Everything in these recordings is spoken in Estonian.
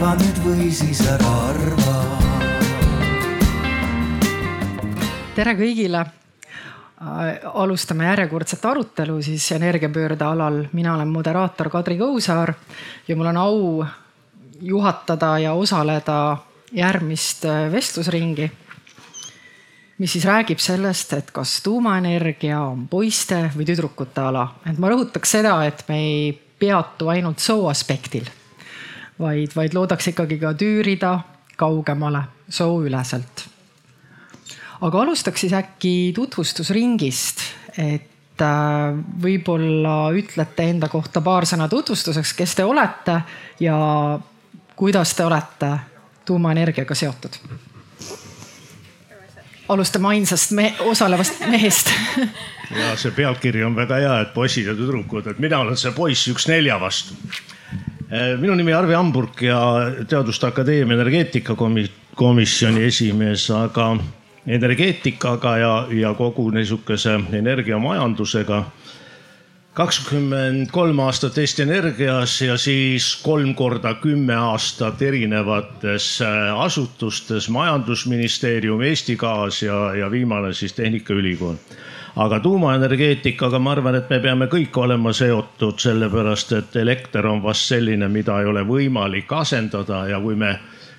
arva nüüd või siis ära arva. tere kõigile alustame järjekordset arutelu siis energiapöörde alal. mina olen moderaator Kadri Kõusaar ja mul on au juhatada ja osaleda järgmist vestlusringi mis siis räägib sellest, et kas tuumaenergia on poiste või tüdrukute ala. et ma rõhutaks seda, et me ei peatu ainult soo aspektil, vaid, vaid loodaks ikkagi ka tüürida kaugemale sooüleselt. aga alustaks siis äkki tutvustusringist, et äh, võib-olla ütlete enda kohta paar sõna tutvustuseks, kes te olete ja kuidas te olete tuumaenergiaga seotud alustame ainsast me osalevast mehest ja see pealkiri on väga hea, et poisid ja tüdrukud, et mina olen see poiss üks nelja vastu. Eh, minu nimi Arvi Hamburg ja Teaduste Akadeemia energeetikakomisjoni esimees, aga energeetikaga ja, ja kogu niisuguse energiamajandusega kakskümmend kolm aastat Eesti Energias ja siis kolm korda kümme aastat erinevates äh, asutustes, majandusministeerium, Eesti Gaas ja, ja viimane siis Tehnikaülikool. Aga tuumaenergeetikaga ma arvan, et me peame kõik olema seotud, sellepärast et elekter on vast selline, mida ei ole võimalik asendada ja kui me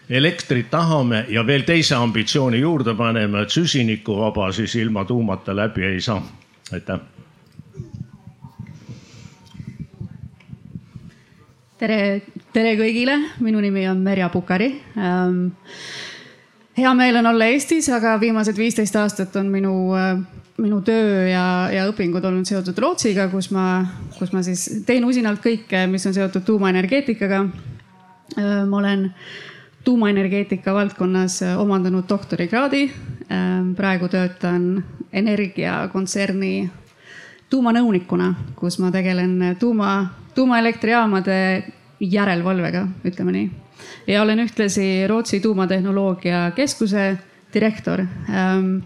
elektrit tahame ja veel teise ambitsiooni juurde paneme, et süsinikuvaba, siis ilma tuumata läbi ei saa. aitäh tere, tere kõigile, minu nimi on Merja Pukari ähm,. Hea meel on olla Eestis, aga viimased viisteist aastat on minu äh, minu töö ja, ja õpingud olnud seotud Rootsiga, kus ma, kus ma siis teen usinalt kõike, mis on seotud tuumaenergeetikaga äh,. ma olen tuumaenergeetika valdkonnas omandanud doktorikraadi äh,. praegu töötan energiakontserni tuumanõunikuna, kus ma tegelen tuuma tuumaelektrijaamade järelevalvega, ütleme nii. Ja olen ühtlasi Rootsi tuumatehnoloogia keskuse direktor. Ähm,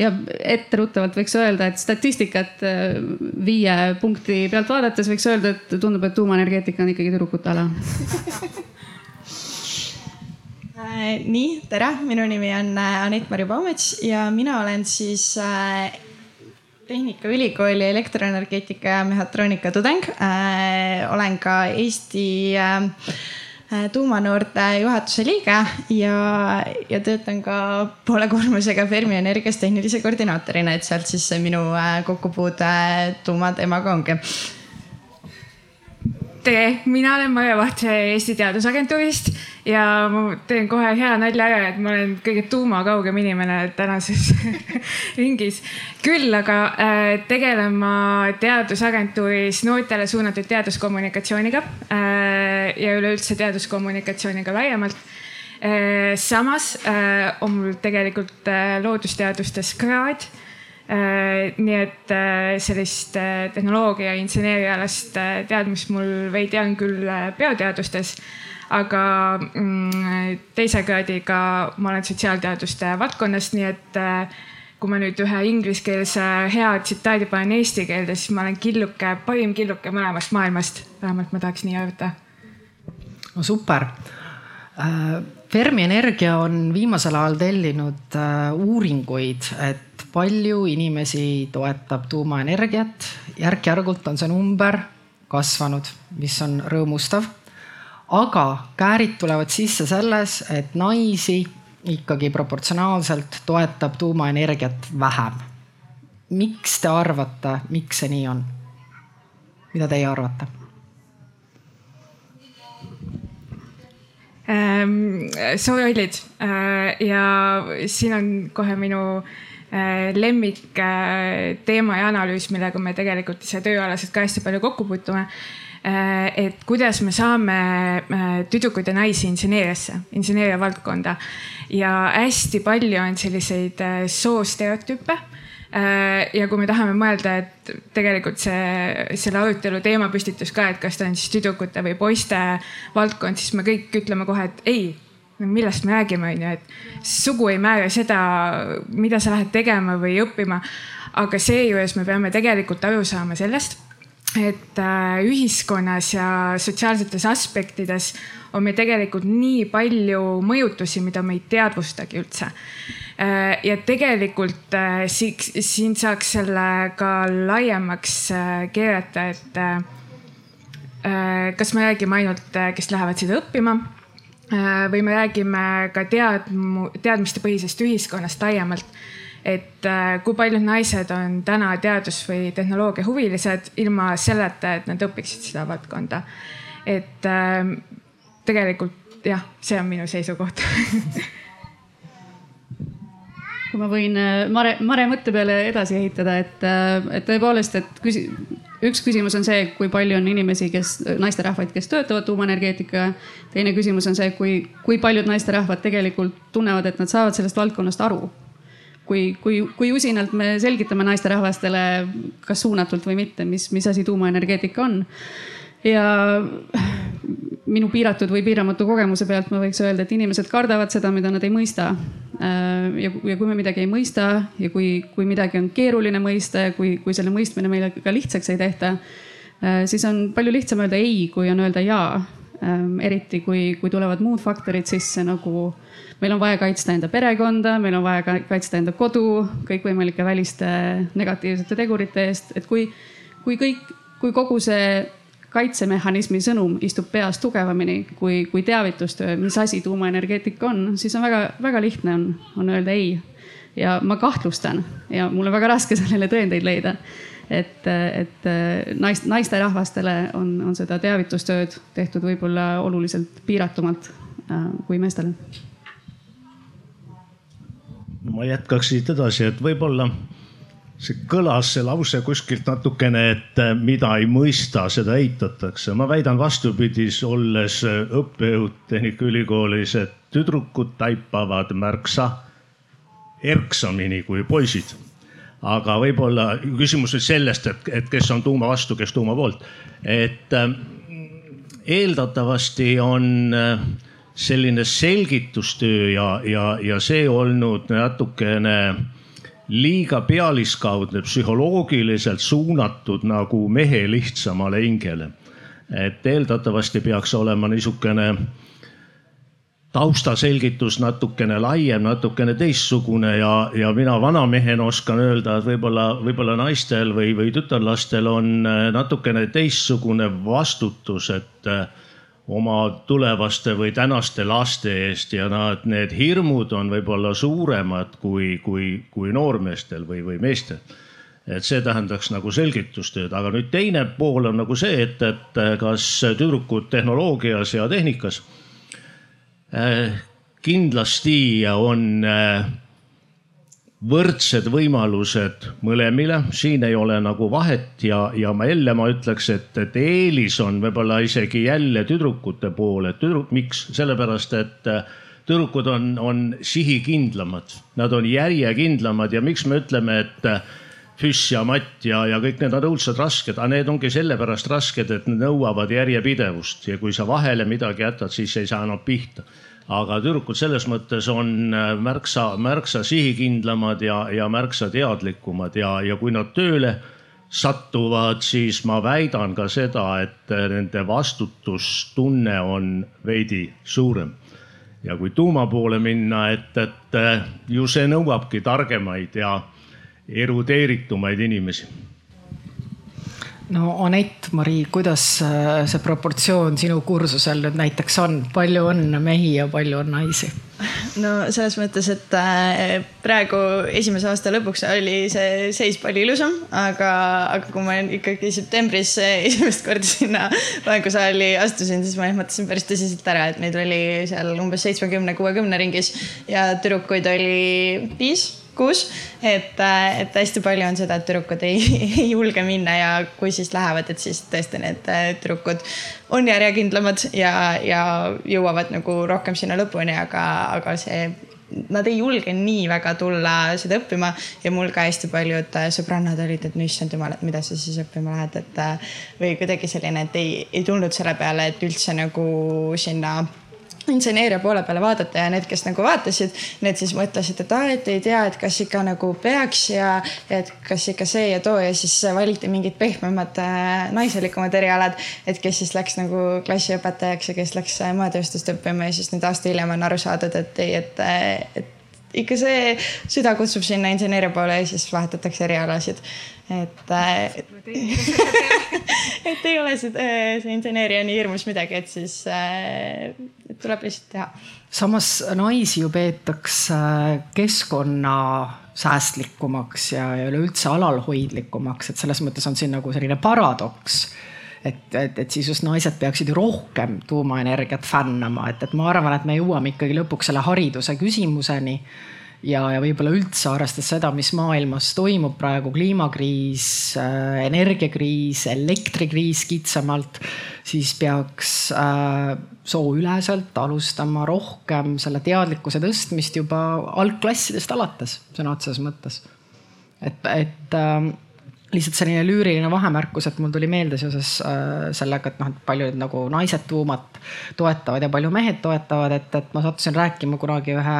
ja etteruttavalt võiks öelda, et statistikat äh, viie punkti pealt vaadates võiks öelda, et tundub, et tuumaenergeetika on ikkagi tüdrukute ala. Äh, nii, tere, minu nimi on äh, Anett-Mari Paumets ja mina olen siis Tehnikaülikooli elektroenergeetika ja mehhatroonika tudeng. Olen ka Eesti tuumanoorte juhatuse liige ja, ja töötan ka poole koormusega Fermi Energias tehnilise koordinaatorina, et sealt siis see minu äh, kokkupuude tuumateemaga ongi tere, mina olen Maie Vahtse Eesti Teadusagentuurist ja ma teen kohe hea nalja ära, et ma olen kõige tuumakaugem inimene tänases ringis. küll aga äh, tegelen ma Teadusagentuuris noortele suunatud teaduskommunikatsiooniga äh, ja üleüldse teaduskommunikatsiooniga laiemalt äh,. samas on mul tegelikult loodusteadustes kraad nii et äh, sellist äh, tehnoloogia inseneerialast teadmist mul veidi on küll bioteadustes, aga mm, teise kraadiga ma olen sotsiaalteaduste valdkonnas, nii et kui ma nüüd ühe ingliskeelse hea tsitaadi panen eesti keelde, siis ma olen killuke, parim killuke mõlemast maailmast. vähemalt ma tahaks nii arvata. no super. Fermi Energia on viimasel ajal tellinud uuringuid, et palju inimesi toetab tuumaenergiat. järk-järgult on see number kasvanud, mis on rõõmustav. aga käärid tulevad sisse selles, et naisi ikkagi proportsionaalselt toetab tuumaenergiat vähem. miks te arvate, miks see nii on? mida teie arvate? Ähm, soojallid äh, ja siin on kohe minu Äh, lemmikteema äh, ja analüüs, millega me tegelikult ise tööalaselt ka hästi palju kokku puutume. Äh, et kuidas me saame tüdrukuid ja naisi inseneeriasse, inseneeria valdkonda ja hästi palju on selliseid soostereotüüpe ja kui me tahame mõelda, et tegelikult see, selle arutelu teemapüstitus ka, et kas ta on siis tüdrukute või poiste valdkond, siis me kõik ütleme kohe, et ei millest me räägime, on ju, et sugu ei määra seda, mida sa lähed tegema või õppima. aga seejuures me peame tegelikult aru saama sellest, et äh, ühiskonnas ja sotsiaalsetes aspektides on meil tegelikult nii palju mõjutusi, mida me ei teadvustagi üldse. Äh, ja tegelikult äh, siin saaks selle ka laiemaks keerata, et kas me räägime ainult, kes lähevad seda õppima või me räägime ka teadmu, teadmistepõhisest ühiskonnast laiemalt et äh, kui paljud naised on täna teadus- või tehnoloogiahuvilised ilma selleta, et nad õpiksid seda valdkonda. et äh, tegelikult jah, see on minu seisukoht kui ma võin äh, Mare, Mare mõtte peale edasi ehitada, et, et tõepoolest, et küsi, üks küsimus on see, kui palju on inimesi, kes, naisterahvaid, kes töötavad tuumaenergeetikaga. teine küsimus on see, kui, kui paljud naisterahvad tegelikult tunnevad, et nad saavad sellest valdkonnast aru kui, kui, kui usinalt me selgitame naisterahvastele, kas suunatult või mitte, mis, mis asi tuumaenergeetika on. ja minu piiratud või piiramatu kogemuse pealt ma võiks öelda, et inimesed kardavad seda, mida nad ei mõista. Äh, ja, ja kui me midagi ei mõista ja kui, kui midagi on keeruline mõista ja kui, kui selle mõistmine meile ka lihtsaks ei tehta, äh, siis on palju lihtsam öelda ei, kui on öelda jaa. Äh, eriti kui, kui tulevad muud faktorid sisse nagu meil on vaja kaitsta enda perekonda, meil on vaja kaitsta enda kodu kõikvõimalike väliste negatiivsete tegurite eest, et kui, kui kõik, kui kogu see kaitsemehhanismi sõnum istub peas tugevamini kui, kui teavitustöö, mis asi tuumaenergeetika on, siis on väga-väga lihtne on, on öelda ei. ja ma kahtlustan ja mul on väga raske sellele tõendeid leida. et, et naist, naisterahvastele on, on seda teavitustööd tehtud võib-olla oluliselt piiratumalt äh, kui meestele ma jätkaks siit edasi, et võib-olla see kõlas, see lause kuskilt natukene, et äh, mida ei mõista, seda eitatakse. ma väidan vastupidis, olles äh, õppejõud Tehnikaülikoolis, et tüdrukud taipavad märksa erksamini kui poisid. aga võib-olla küsimus nüüd sellest, et, et kes on tuuma vastu, kes tuuma poolt. et äh, eeldatavasti on selline selgitustöö ja, ja, ja see olnud natukene liiga pealiskaudne, psühholoogiliselt suunatud nagu mehe lihtsamale hingele. et eeldatavasti peaks olema niisugune taustaselgitus natukene laiem, natukene teistsugune ja, ja mina vanamehena oskan öelda, et võib-olla, võib-olla naistel või, või tütarlastel on natukene teistsugune vastutus, et oma tulevaste või tänaste laste eest ja nad, need hirmud on võib-olla suuremad kui, kui, kui noormeestel või, või meestel. et see tähendaks nagu selgitustööd, aga nüüd teine pool on nagu see, et, et kas tüdrukud tehnoloogias ja tehnikas äh, kindlasti on äh, võrdsed võimalused mõlemile, siin ei ole nagu vahet ja, ja ma jälle ma ütleks, et, et eelis on võib-olla isegi jälle tüdrukute poole, tüdruk, miks, sellepärast et äh, tüdrukud on, on sihikindlamad, nad on järjekindlamad ja miks me ütleme, et äh, füss ja matt ja, ja kõik need on õudselt rasked, aga need ongi sellepärast rasked, et nõuavad järjepidevust. Ja kui sa vahele midagi jätad, siis ei saa enam pihta aga tüdrukud selles mõttes on äh, märksa, märksa sihikindlamad ja, ja märksa teadlikumad ja, ja kui nad tööle satuvad, siis ma väidan ka seda, et äh, nende vastutustunne on veidi suurem. ja kui tuuma poole minna, et, et äh, ju see nõuabki targemaid ja erudeeritumaid inimesi no Anett-Mari, kuidas äh, see proportsioon sinu kursusel nüüd näiteks on, palju on mehi ja palju on naisi? no selles mõttes, et äh, praegu esimese aasta lõpuks oli see seis palju ilusam, aga, aga kui ma ikkagi septembris esimest korda sinna loengusaali astusin, siis ma ehmatasin päris tõsiselt ära, et meid oli seal umbes seitsmekümne, kuuekümne ringis ja tüdrukuid oli viis kuus. et, äh, et hästi palju on seda, et tüdrukud ei, ei julge minna ja kui siis lähevad, et siis tõesti need äh, tüdrukud on järjekindlamad ja, ja jõuavad nagu rohkem sinna lõpuni, aga, aga see nad ei julge nii väga tulla seda õppima ja mul ka hästi paljud äh, sõbrannad olid, et no issand jumal, et mida sa siis õppima lähed, et või kuidagi selline, et ei, ei tulnud selle peale, et üldse nagu sinna inseneeria poole peale vaadata ja need, kes nagu vaatasid, need siis mõtlesid, et aa, et ei tea, et kas ikka nagu peaks ja et kas ikka see ja too ja siis valiti mingid pehmemad äh, naiselikumad erialad. et kes siis läks nagu klassiõpetajaks ja kes läks äh, moetööstust õppima ja siis nüüd aasta hiljem on aru saadud, et ei, et, et ikka see süda kutsub sinna inseneeria poole ja siis vahetatakse erialasid. et, et, et ei ole see, see inseneeria nii hirmus midagi, et siis et tuleb lihtsalt teha. samas naisi ju peetakse keskkonna säästlikumaks ja, ja üleüldse alalhoidlikumaks, et selles mõttes on siin nagu selline paradoks et, et, et siis just naised peaksid rohkem tuumaenergiat fännama, et, et ma arvan, et me jõuame ikkagi lõpuks selle hariduse küsimuseni ja, ja võib-olla üldse arvestades seda, mis maailmas toimub praegu, kliimakriis, äh, energiakriis, elektrikriis kitsamalt, siis peaks äh, sooüleselt alustama rohkem selle teadlikkuse tõstmist juba algklassidest alates, sõna otseses mõttes. et, et äh, lihtsalt selline lüüriline vahemärkus, et mul tuli meelde seoses äh, sellega, et noh, et paljud nagu naised tuumat toetavad ja palju mehed toetavad, et, et ma sattusin rääkima kunagi ühe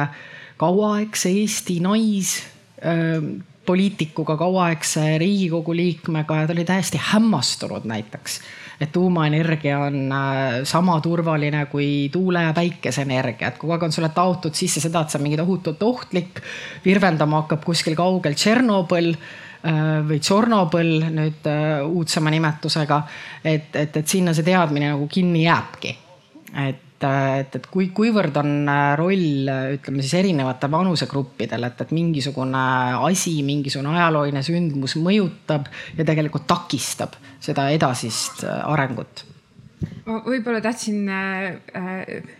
kauaaegse Eesti nais äh, poliitikuga, kauaaegse riigikogu liikmega ja ta oli täiesti hämmastunud näiteks, et tuumaenergia on äh, sama turvaline kui tuule- ja päikeseenergia, et kogu aeg on sulle taotud sisse seda, et see on mingi tohutult ohtlik. virvendama hakkab kuskil kaugel Tšernobõl või Tšornobõl nüüd äh, uudsema nimetusega. et, et, et sinna see teadmine nagu kinni jääbki. et, äh, et, et kui, kuivõrd on roll, ütleme siis erinevate vanusegruppidel, et, et mingisugune asi, mingisugune ajalooline sündmus mõjutab ja tegelikult takistab seda edasist arengut. ma võib-olla tahtsin äh,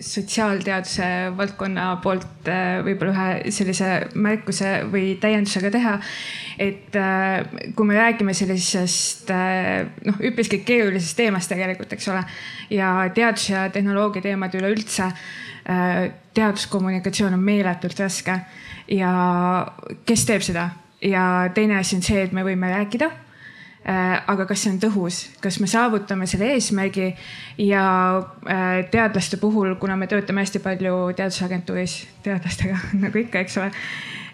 sotsiaalteaduse valdkonna poolt äh, võib-olla ühe sellise märkuse või täiendusega teha. et äh, kui me räägime sellisest äh, noh, üpriski keerulisest teemast tegelikult, eks ole, ja teadus ja tehnoloogia teemad üleüldse. teaduskommunikatsioon on meeletult raske ja kes teeb seda ja teine asi on see, et me võime rääkida aga kas see on tõhus, kas me saavutame selle eesmärgi ja äh, teadlaste puhul, kuna me töötame hästi palju teadusagentuuris teadlastega nagu ikka, eks ole,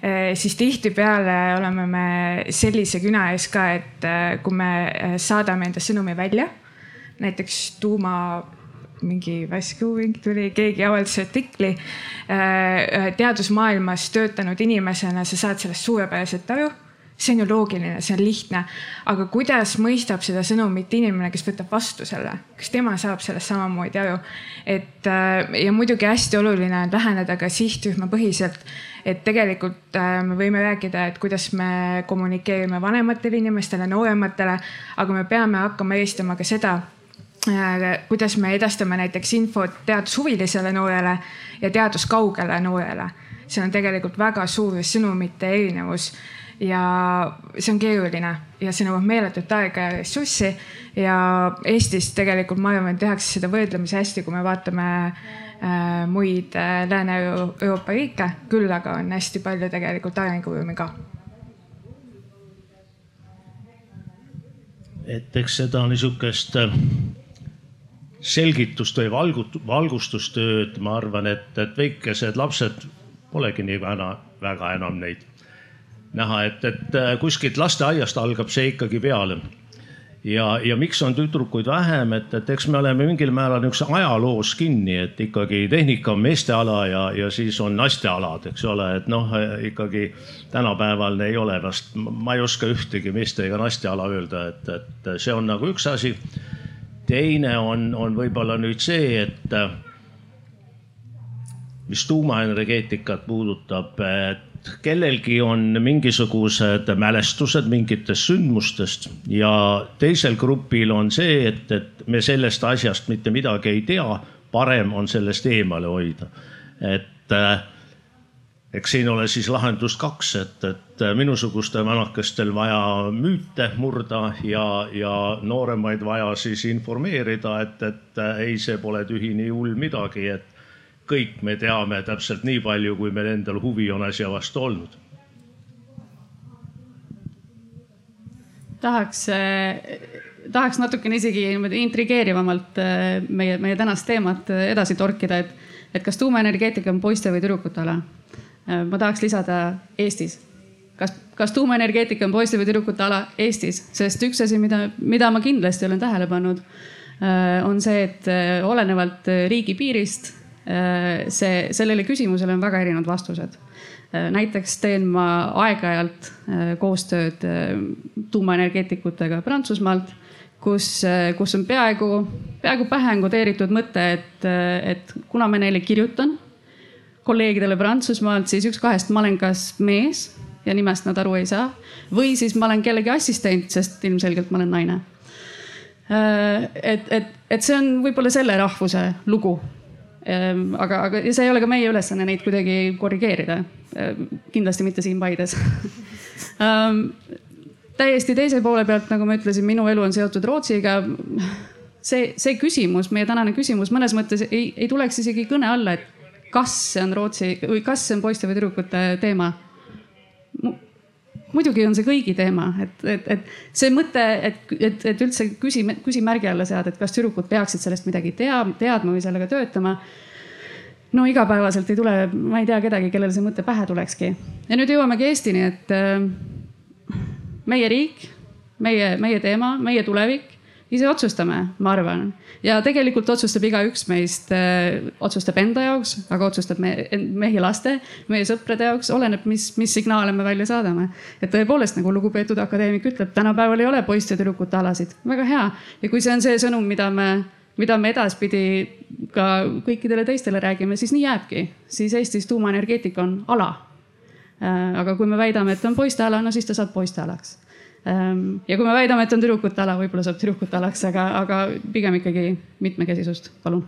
äh, siis tihtipeale oleme me sellise küna ees ka, et kui me saadame enda sõnumi välja, näiteks tuuma mingi värske uuring tuli, keegi avaldas artikli. teadusmaailmas töötanud inimesena sa saad sellest suurepäraselt aru see on ju loogiline, see on lihtne. aga kuidas mõistab seda sõnumit inimene, kes võtab vastu selle, kas tema saab sellest samamoodi aru? et äh, ja muidugi hästi oluline on läheneda ka sihtrühmapõhiselt. et tegelikult äh, me võime rääkida, et kuidas me kommunikeerime vanematele inimestele, noorematele, aga me peame hakkama eelistama ka seda äh, kuidas me edastame näiteks infot teadushuvilisele noorele ja teaduskaugele noorele. see on tegelikult väga suur sõnumite erinevus ja see on keeruline ja see nõuab meeletut aega ja ressurssi. ja Eestis tegelikult ma arvan, tehakse seda võrdlemisi hästi, kui me vaatame äh, muid äh, Lääne-Euroopa riike, küll aga on hästi palju tegelikult arenguruumi ka. et eks seda niisugust äh, selgitust või valgut-, valgustustööd, ma arvan, et, et väikesed lapsed polegi nii väga, väga enam neid näha, et, et äh, kuskilt lasteaiast algab see ikkagi peale. ja, ja miks on tüdrukuid vähem, et, et eks me oleme mingil määral niisuguse ajaloos kinni, et ikkagi tehnika on meeste ala ja, ja siis on naiste alad, eks ole, et noh, ikkagi tänapäeval ei ole vast, ma ei oska ühtegi meeste ega naiste ala öelda, et, et see on nagu üks asi. teine on, on võib-olla nüüd see, et mis tuumaenergeetikat puudutab, et kellelgi on mingisugused mälestused mingitest sündmustest ja teisel grupil on see, et, et me sellest asjast mitte midagi ei tea, parem on sellest eemale hoida. et äh, eks siin ole siis lahendust kaks, et, et minusugustel vanakestel vaja müüte murda ja, ja nooremaid vaja siis informeerida, et, et ei, see pole tühi nii hull midagi, et kõik me teame täpselt nii palju, kui meil endal huvi on asja vastu olnud. tahaks, tahaks natukene isegi niimoodi intrigeerivamalt meie, meie tänast teemat edasi torkida, et, et kas tuumaenergeetika on poiste või tüdrukute ala? ma tahaks lisada Eestis kas, kas tuumaenergeetika on poiste või tüdrukute ala Eestis, sest üks asi, mida, mida ma kindlasti olen tähele pannud, on see, et olenevalt riigipiirist see, sellele küsimusele on väga erinevad vastused Äh, näiteks teen ma aeg-ajalt äh, koostööd äh, tuumaenergeetikutega Prantsusmaalt, kus, kus on peaaegu, peaaegu pähe kodeeritud mõte, et, et kuna ma neile kirjutan kolleegidele Prantsusmaalt, siis üks kahest ma olen kas mees ja nimest nad aru ei saa või siis ma olen kellegi assistent, sest ilmselgelt ma olen naine. et, et, et see on võib-olla selle rahvuse lugu aga, aga see ei ole ka meie ülesanne neid kuidagi korrigeerida. Ehm, kindlasti mitte siin Paides ehm, täiesti teise poole pealt, nagu ma ütlesin, minu elu on seotud Rootsiga. see, see küsimus, meie tänane küsimus mõnes mõttes ei, ei tuleks isegi kõne alla, et kas see on Rootsi või kas see on poiste või tüdrukute teema muidugi on see kõigi teema, et, et, et see mõte, et, et, et üldse küsi, küsimärgi alla seada, et kas tüdrukud peaksid sellest midagi tea, teadma või sellega töötama. no igapäevaselt ei tule, ma ei tea kedagi, kellele see mõte pähe tulekski. ja nüüd jõuamegi Eestini, et äh, meie riik, meie, meie teema, meie tulevik ise otsustame, ma arvan. ja tegelikult otsustab igaüks meist äh,, otsustab enda jaoks, aga otsustab me, mehi laste, meie sõprade jaoks, oleneb, mis, mis signaale me välja saadame. et tõepoolest, nagu lugupeetud akadeemik ütleb, tänapäeval ei ole poiste ja tüdrukute alasid, väga hea. ja kui see on see sõnum, mida me, mida me edaspidi ka kõikidele teistele räägime, siis nii jääbki. siis Eestis tuumaenergeetika on ala äh,. aga kui me väidame, et on poiste ala, no siis ta saab poiste alaks ja kui me väidame, et on tüdrukute ala, võib-olla saab tüdrukute alaks, aga, aga pigem ikkagi mitmekesisust, palun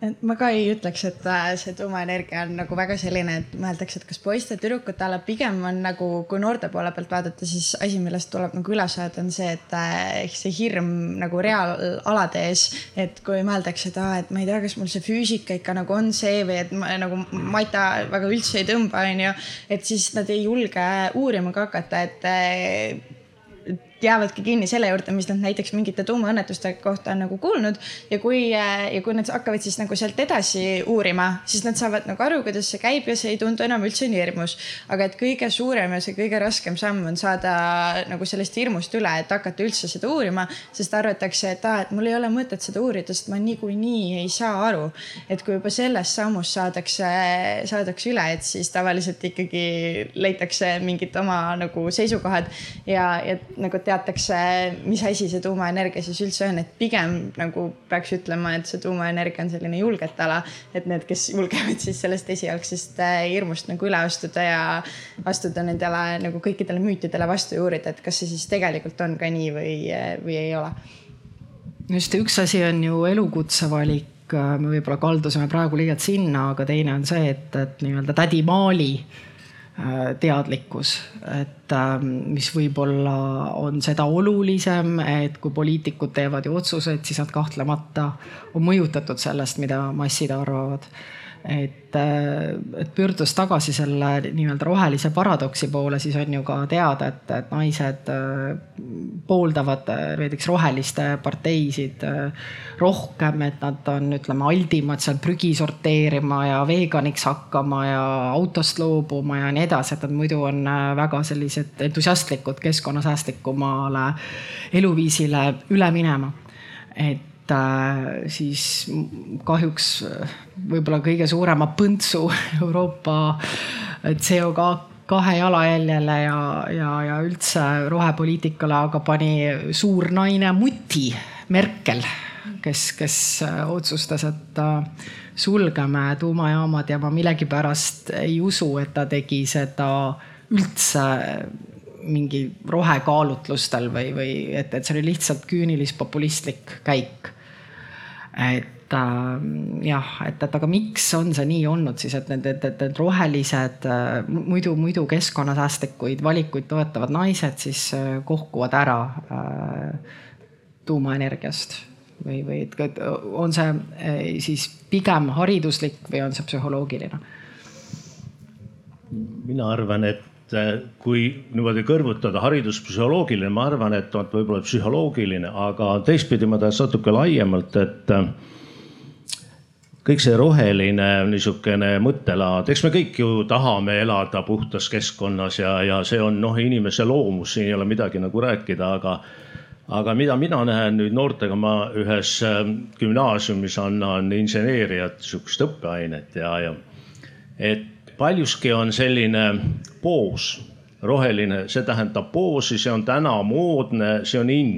et ma ka ei ütleks, et äh, see tuumaenergia on nagu väga selline, et mõeldakse, et kas poiste, tüdrukute ala, pigem on nagu, kui noorte poole pealt vaadata, siis asi, millest tuleb nagu üle saada, on see, et äh, ehk see hirm nagu reaalalade ees. et kui mõeldakse, et aa, et ma ei tea, kas mul see füüsika ikka nagu on see või et ma nagu mata väga üldse ei tõmba, onju. et siis nad ei julge uurima ka hakata, et äh, jäävadki kinni selle juurde, mis nad näiteks mingite tuumaõnnetuste kohta on nagu kuulnud. ja kui, äh, ja kui nad hakkavad siis nagu sealt edasi uurima, siis nad saavad nagu aru, kuidas see käib ja see ei tundu enam üldse nii hirmus. aga et kõige suurem ja see kõige raskem samm on saada nagu sellest hirmust üle, et hakata üldse seda uurima, sest arvatakse, et aa, et mul ei ole mõtet seda uurida, sest ma niikuinii ei saa aru. et kui juba sellest sammust saadakse, saadakse üle, et siis tavaliselt ikkagi leitakse mingid oma nagu seisukohad ja, ja nagu teatakse, mis asi see tuumaenergia siis üldse on, et pigem nagu peaks ütlema, et see tuumaenergia on selline julgete ala. et need, kes julgevad siis sellest esialgsest äh, hirmust nagu üle astuda ja astuda nendele nagu kõikidele müütidele vastu ja uurida, et kas see siis tegelikult on ka nii või, või ei ole. just, üks asi on ju elukutse valik me võib-olla kaldusime praegu liialt sinna, aga teine on see, et, et nii-öelda tädi Maali Äh, teadlikkus, et ähm, mis võib-olla on seda olulisem, et kui poliitikud teevad ju otsuseid, siis nad kahtlemata on mõjutatud sellest, mida massid arvavad et, äh, et pöördudes tagasi selle nii-öelda rohelise paradoksi poole, siis on ju ka teada, et, et naised äh, pooldavad äh, näiteks roheliste parteisid rohkem, et nad on, ütleme, aldimad seal prügi sorteerima ja veganiks hakkama ja autost loobuma ja nii edasi, et nad muidu on väga sellised entusiastlikud keskkonnasäästlikumale eluviisile üle minema. et siis kahjuks võib-olla kõige suurema põntsu Euroopa CO2 kahe jalajäljele ja, ja, ja üldse rohepoliitikale aga pani suur naine muti Merkel, kes, kes otsustas, et sulgeme tuumajaamad ja ma millegipärast ei usu, et ta tegi seda üldse mingi rohekaalutlustel või, või et, et see oli lihtsalt küünilis-populistlik käik et äh, jah, et, et aga miks on see nii olnud siis, et need, et, et need rohelised äh, muidu, muidu keskkonnasäästlikuid valikuid toetavad naised siis äh, kohkuvad ära äh, tuumaenergiast või, või et on see äh, siis pigem hariduslik või on see psühholoogiline? mina arvan, et kui niimoodi kõrvutada hariduspsühholoogiline, ma arvan, et on võib-olla psühholoogiline, aga teistpidi ma tahaks natuke laiemalt, et äh, kõik see roheline niisugune mõttelaad, eks me kõik ju tahame elada puhtas keskkonnas ja, ja see on noh, inimese loomus, siin ei ole midagi nagu rääkida, aga aga mida mina näen nüüd noortega, ma ühes äh, gümnaasiumis annan inseneeriat, sihukest õppeainet ja, ja et paljuski on selline poos, roheline, see tähendab poosi, see on täna moodne, see on in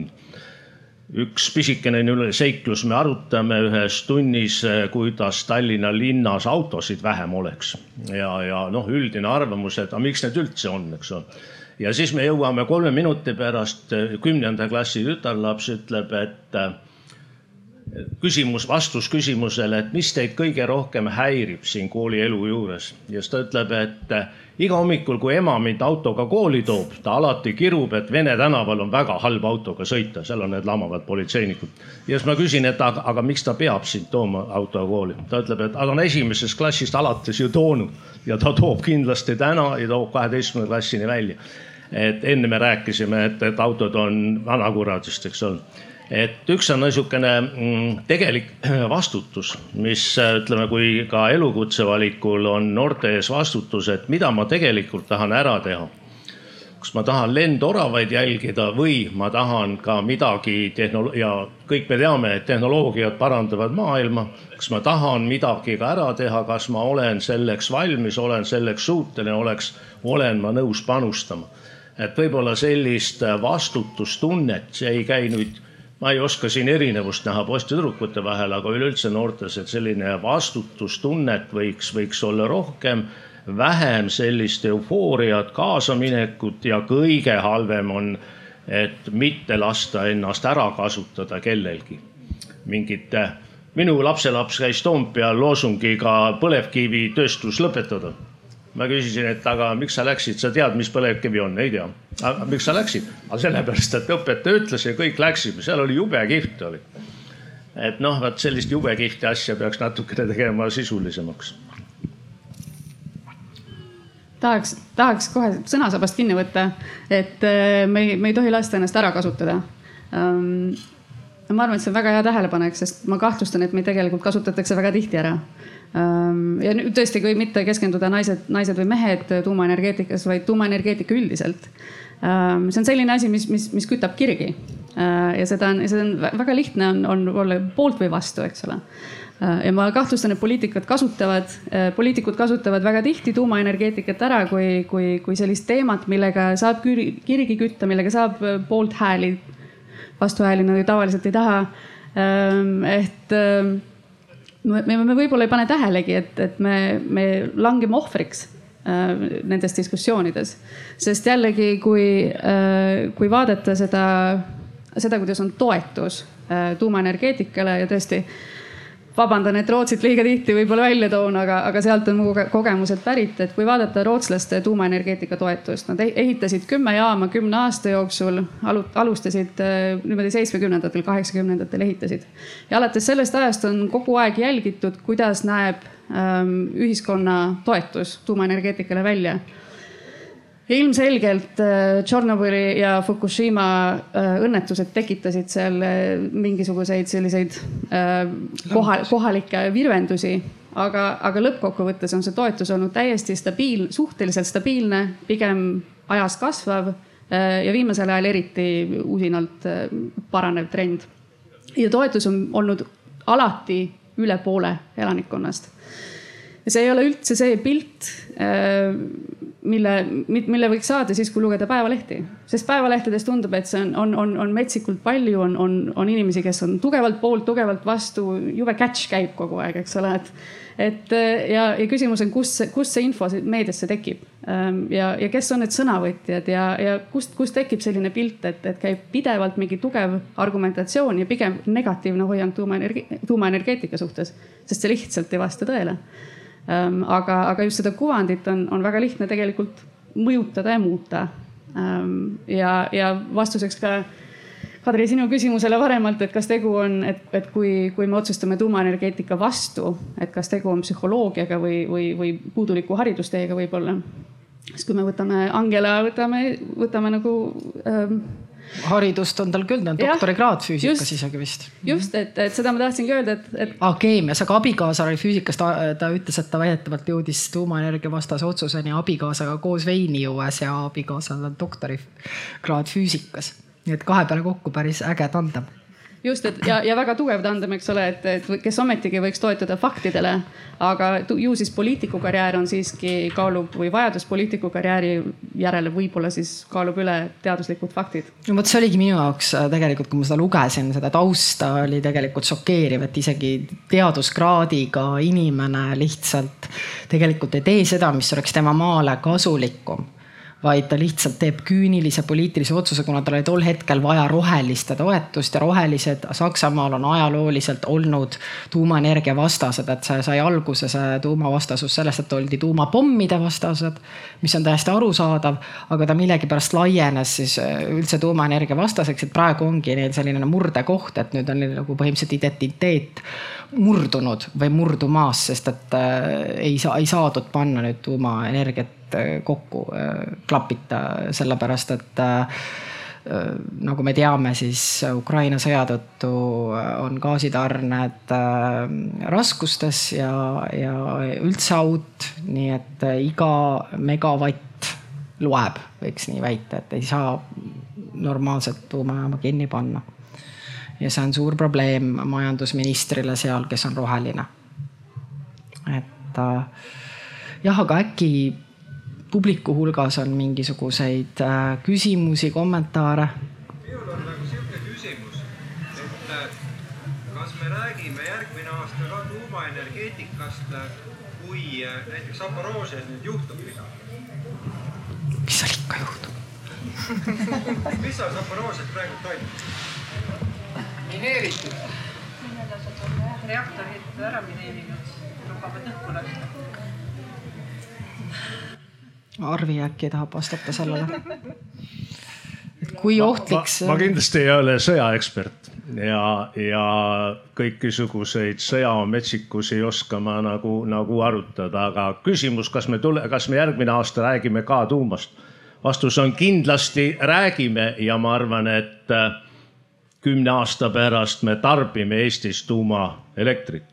üks pisikene seiklus, me arutame ühes tunnis, kuidas Tallinna linnas autosid vähem oleks ja, ja noh, üldine arvamus, et aga miks need üldse on, eks ole. ja siis me jõuame kolme minuti pärast, kümnenda klassi tütarlaps ütleb, et küsimus, vastus küsimusele, et mis teid kõige rohkem häirib siin koolielu juures ja siis ta ütleb, et iga hommikul, kui ema mind autoga kooli toob, ta alati kirub, et Vene tänaval on väga halb autoga sõita, seal on need lamavad politseinikud. ja siis ma küsin, et aga, aga miks ta peab sind tooma autoga kooli? ta ütleb, et aga on esimesest klassist alates ju toonud ja ta toob kindlasti täna ja toob kaheteistkümnenda klassini välja. et enne me rääkisime, et, et autod on vanakuradist, eks ole et üks on niisugune mm, tegelik vastutus, mis ütleme, kui ka elukutse valikul on noorte ees vastutus, et mida ma tegelikult tahan ära teha. kas ma tahan lendoravaid jälgida või ma tahan ka midagi tehnolo- ja kõik me teame, et tehnoloogiad parandavad maailma. kas ma tahan midagi ka ära teha, kas ma olen selleks valmis, olen selleks suuteline, oleks, olen ma nõus panustama et võib-olla sellist vastutustunnet, see ei käi nüüd ma ei oska siin erinevust näha poisssüdrukute vahel, aga üleüldse noortes, et selline vastutustunnet võiks, võiks olla rohkem, vähem sellist eufooriat, kaasaminekut ja kõige halvem on, et mitte lasta ennast ära kasutada kellelgi. mingit, minu lapselaps käis Toompeal loosungiga põlevkivitööstus lõpetada ma küsisin, et aga miks sa läksid, sa tead, mis põlevkivi on, ei tea. aga miks sa läksid? aga sellepärast, et õpetaja ütles ja kõik läksime, seal oli jube kihvt oli. et noh, vot sellist jube kihvti asja peaks natukene tegema sisulisemaks. tahaks, tahaks kohe sõnasabast kinni võtta, et äh, me ei, me ei tohi lasta ennast ära kasutada um, ma arvan, et see on väga hea tähelepanek, sest ma kahtlustan, et meid tegelikult kasutatakse väga tihti ära ja nüüd tõesti, kui mitte keskenduda naised, naised või mehed tuumaenergeetikas, vaid tuumaenergeetika üldiselt. Ehm, see on selline asi, mis, mis, mis kütab kirgi. Ehm, ja seda on, seda on väga lihtne on, on olla poolt või vastu, eks ole ja ma kahtlustan, et poliitikud kasutavad, poliitikud kasutavad väga tihti tuumaenergeetikat ära kui, kui, kui sellist teemat, millega saab kirgi kütta, millega saab poolthääli, vastuhääli nad ju tavaliselt ei taha. et me, me võib-olla ei pane tähelegi, et, et me, me langeme ohvriks äh, nendes diskussioonides. sest jällegi, kui äh,, kui vaadata seda, seda, kuidas on toetus äh, tuumaenergeetikale ja tõesti vabandan, et Rootsit liiga tihti võib-olla välja toon, aga, aga sealt on mu kogemused pärit, et kui vaadata rootslaste tuumaenergeetika toetust, nad ehitasid kümme jaama kümne aasta jooksul, alustasid äh, niimoodi seitsmekümnendatel, kaheksakümnendatel ehitasid. ja alates sellest ajast on kogu aeg jälgitud, kuidas näeb ähm, ühiskonna toetus tuumaenergeetikale välja ja ilmselgelt äh, Tšornobõli ja Fukushima äh, õnnetused tekitasid seal äh, mingisuguseid selliseid koha, kohalikke virvendusi. aga, aga lõppkokkuvõttes on see toetus olnud täiesti stabiil, suhteliselt stabiilne, pigem ajas kasvav ja viimasel ajal eriti usinalt paranev trend. ja toetus on olnud alati üle poole elanikkonnast. ja see ei ole üldse see pilt mille, mille võiks saada siis, kui lugeda päevalehti. sest päevalehtedes tundub, et see on, on, on, on metsikult palju, on, on, on inimesi, kes on tugevalt poolt, tugevalt vastu, jube catch käib kogu aeg, eks ole, et. et ja, ja küsimus on, kus, kust see info meediasse tekib ähm, ja, ja kes on need sõnavõtjad ja, ja kust, kust tekib selline pilt, et, et käib pidevalt mingi tugev argumentatsioon ja pigem negatiivne hoiang tuumaenergi-, tuumaenergeetika suhtes, sest see lihtsalt ei vasta tõele Ehm, aga, aga just seda kuvandit on, on väga lihtne tegelikult mõjutada ja muuta. Ehm, ja, ja vastuseks ka Kadri, sinu küsimusele varemalt, et kas tegu on, et, et kui, kui me otsustame tuumaenergeetika vastu, et kas tegu on psühholoogiaga või, või, või puuduliku haridusteega võib-olla. siis kui me võtame Angela, võtame, võtame nagu ähm, haridust on tal küll, ta on doktorikraad füüsikas just. isegi vist. just, et, et seda ma tahtsingi öelda, et, et aa, keemias, aga abikaasa oli füüsikas, ta, ta ütles, et ta väidetavalt jõudis tuumaenergia vastase otsuseni abikaasaga koos veini juues ja abikaasal on doktorikraad füüsikas. nii et kahe peale kokku päris äge tandem just, et ja, ja väga tugev tandem, eks ole, et, et kes ometigi võiks toetuda faktidele. aga ju siis poliitiku karjäär on siiski kaalub või vajadus poliitiku karjääri järele võib-olla siis kaalub üle teaduslikud faktid. no vot, see oligi minu jaoks äh, tegelikult, kui ma seda lugesin, seda tausta oli tegelikult šokeeriv, et isegi teaduskraadiga inimene lihtsalt tegelikult ei tee seda, mis oleks tema maale kasulikum vaid ta lihtsalt teeb küünilise poliitilise otsuse, kuna tal oli tol hetkel vaja roheliste toetust ja rohelised Saksamaal on ajalooliselt olnud tuumaenergia vastased, et see sai alguse, see tuumavastasus sellest, et oldi tuumapommide vastased, mis on täiesti arusaadav, aga ta millegipärast laienes siis äh, üldse tuumaenergia vastaseks, et praegu ongi neil selline murdekoht, et nüüd on neil nagu põhimõtteliselt identiteet murdunud või murdumas, sest et äh, ei saa, ei saadud panna nüüd tuumaenergiat äh, kokku äh, klapita, sellepärast et äh, nagu me teame, siis Ukraina sõja tõttu on gaasitarned raskustes ja, ja üldse out, nii et iga megavatt loeb, võiks nii väita, et ei saa normaalset tuumajaama kinni panna ja see on suur probleem majandusministrile seal, kes on roheline. et jah, aga äkki publiku hulgas on mingisuguseid äh, küsimusi, kommentaare? minul on nagu sihuke küsimus, et äh, kas me räägime järgmine aasta ka tuumaenergeetikast, äh, kui näiteks Zaporožjes nüüd juhtub midagi? mis seal ikka juhtub? mis seal Zaporožjes praegu toimub? mineeritud. reaktorid ära mineerinud, lubavad õhku lasta. Arvi äkki tahab vastata sellele? et kui ohtlik see ma kindlasti ei ole sõjaekspert ja, ja kõikisuguseid sõjametsikusi ei oska ma nagu, nagu arutada, aga küsimus, kas me tule, kas me järgmine aasta räägime ka tuumast? vastus on kindlasti räägime ja ma arvan, et äh, kümne aasta pärast me tarbime Eestis tuumaelektrit.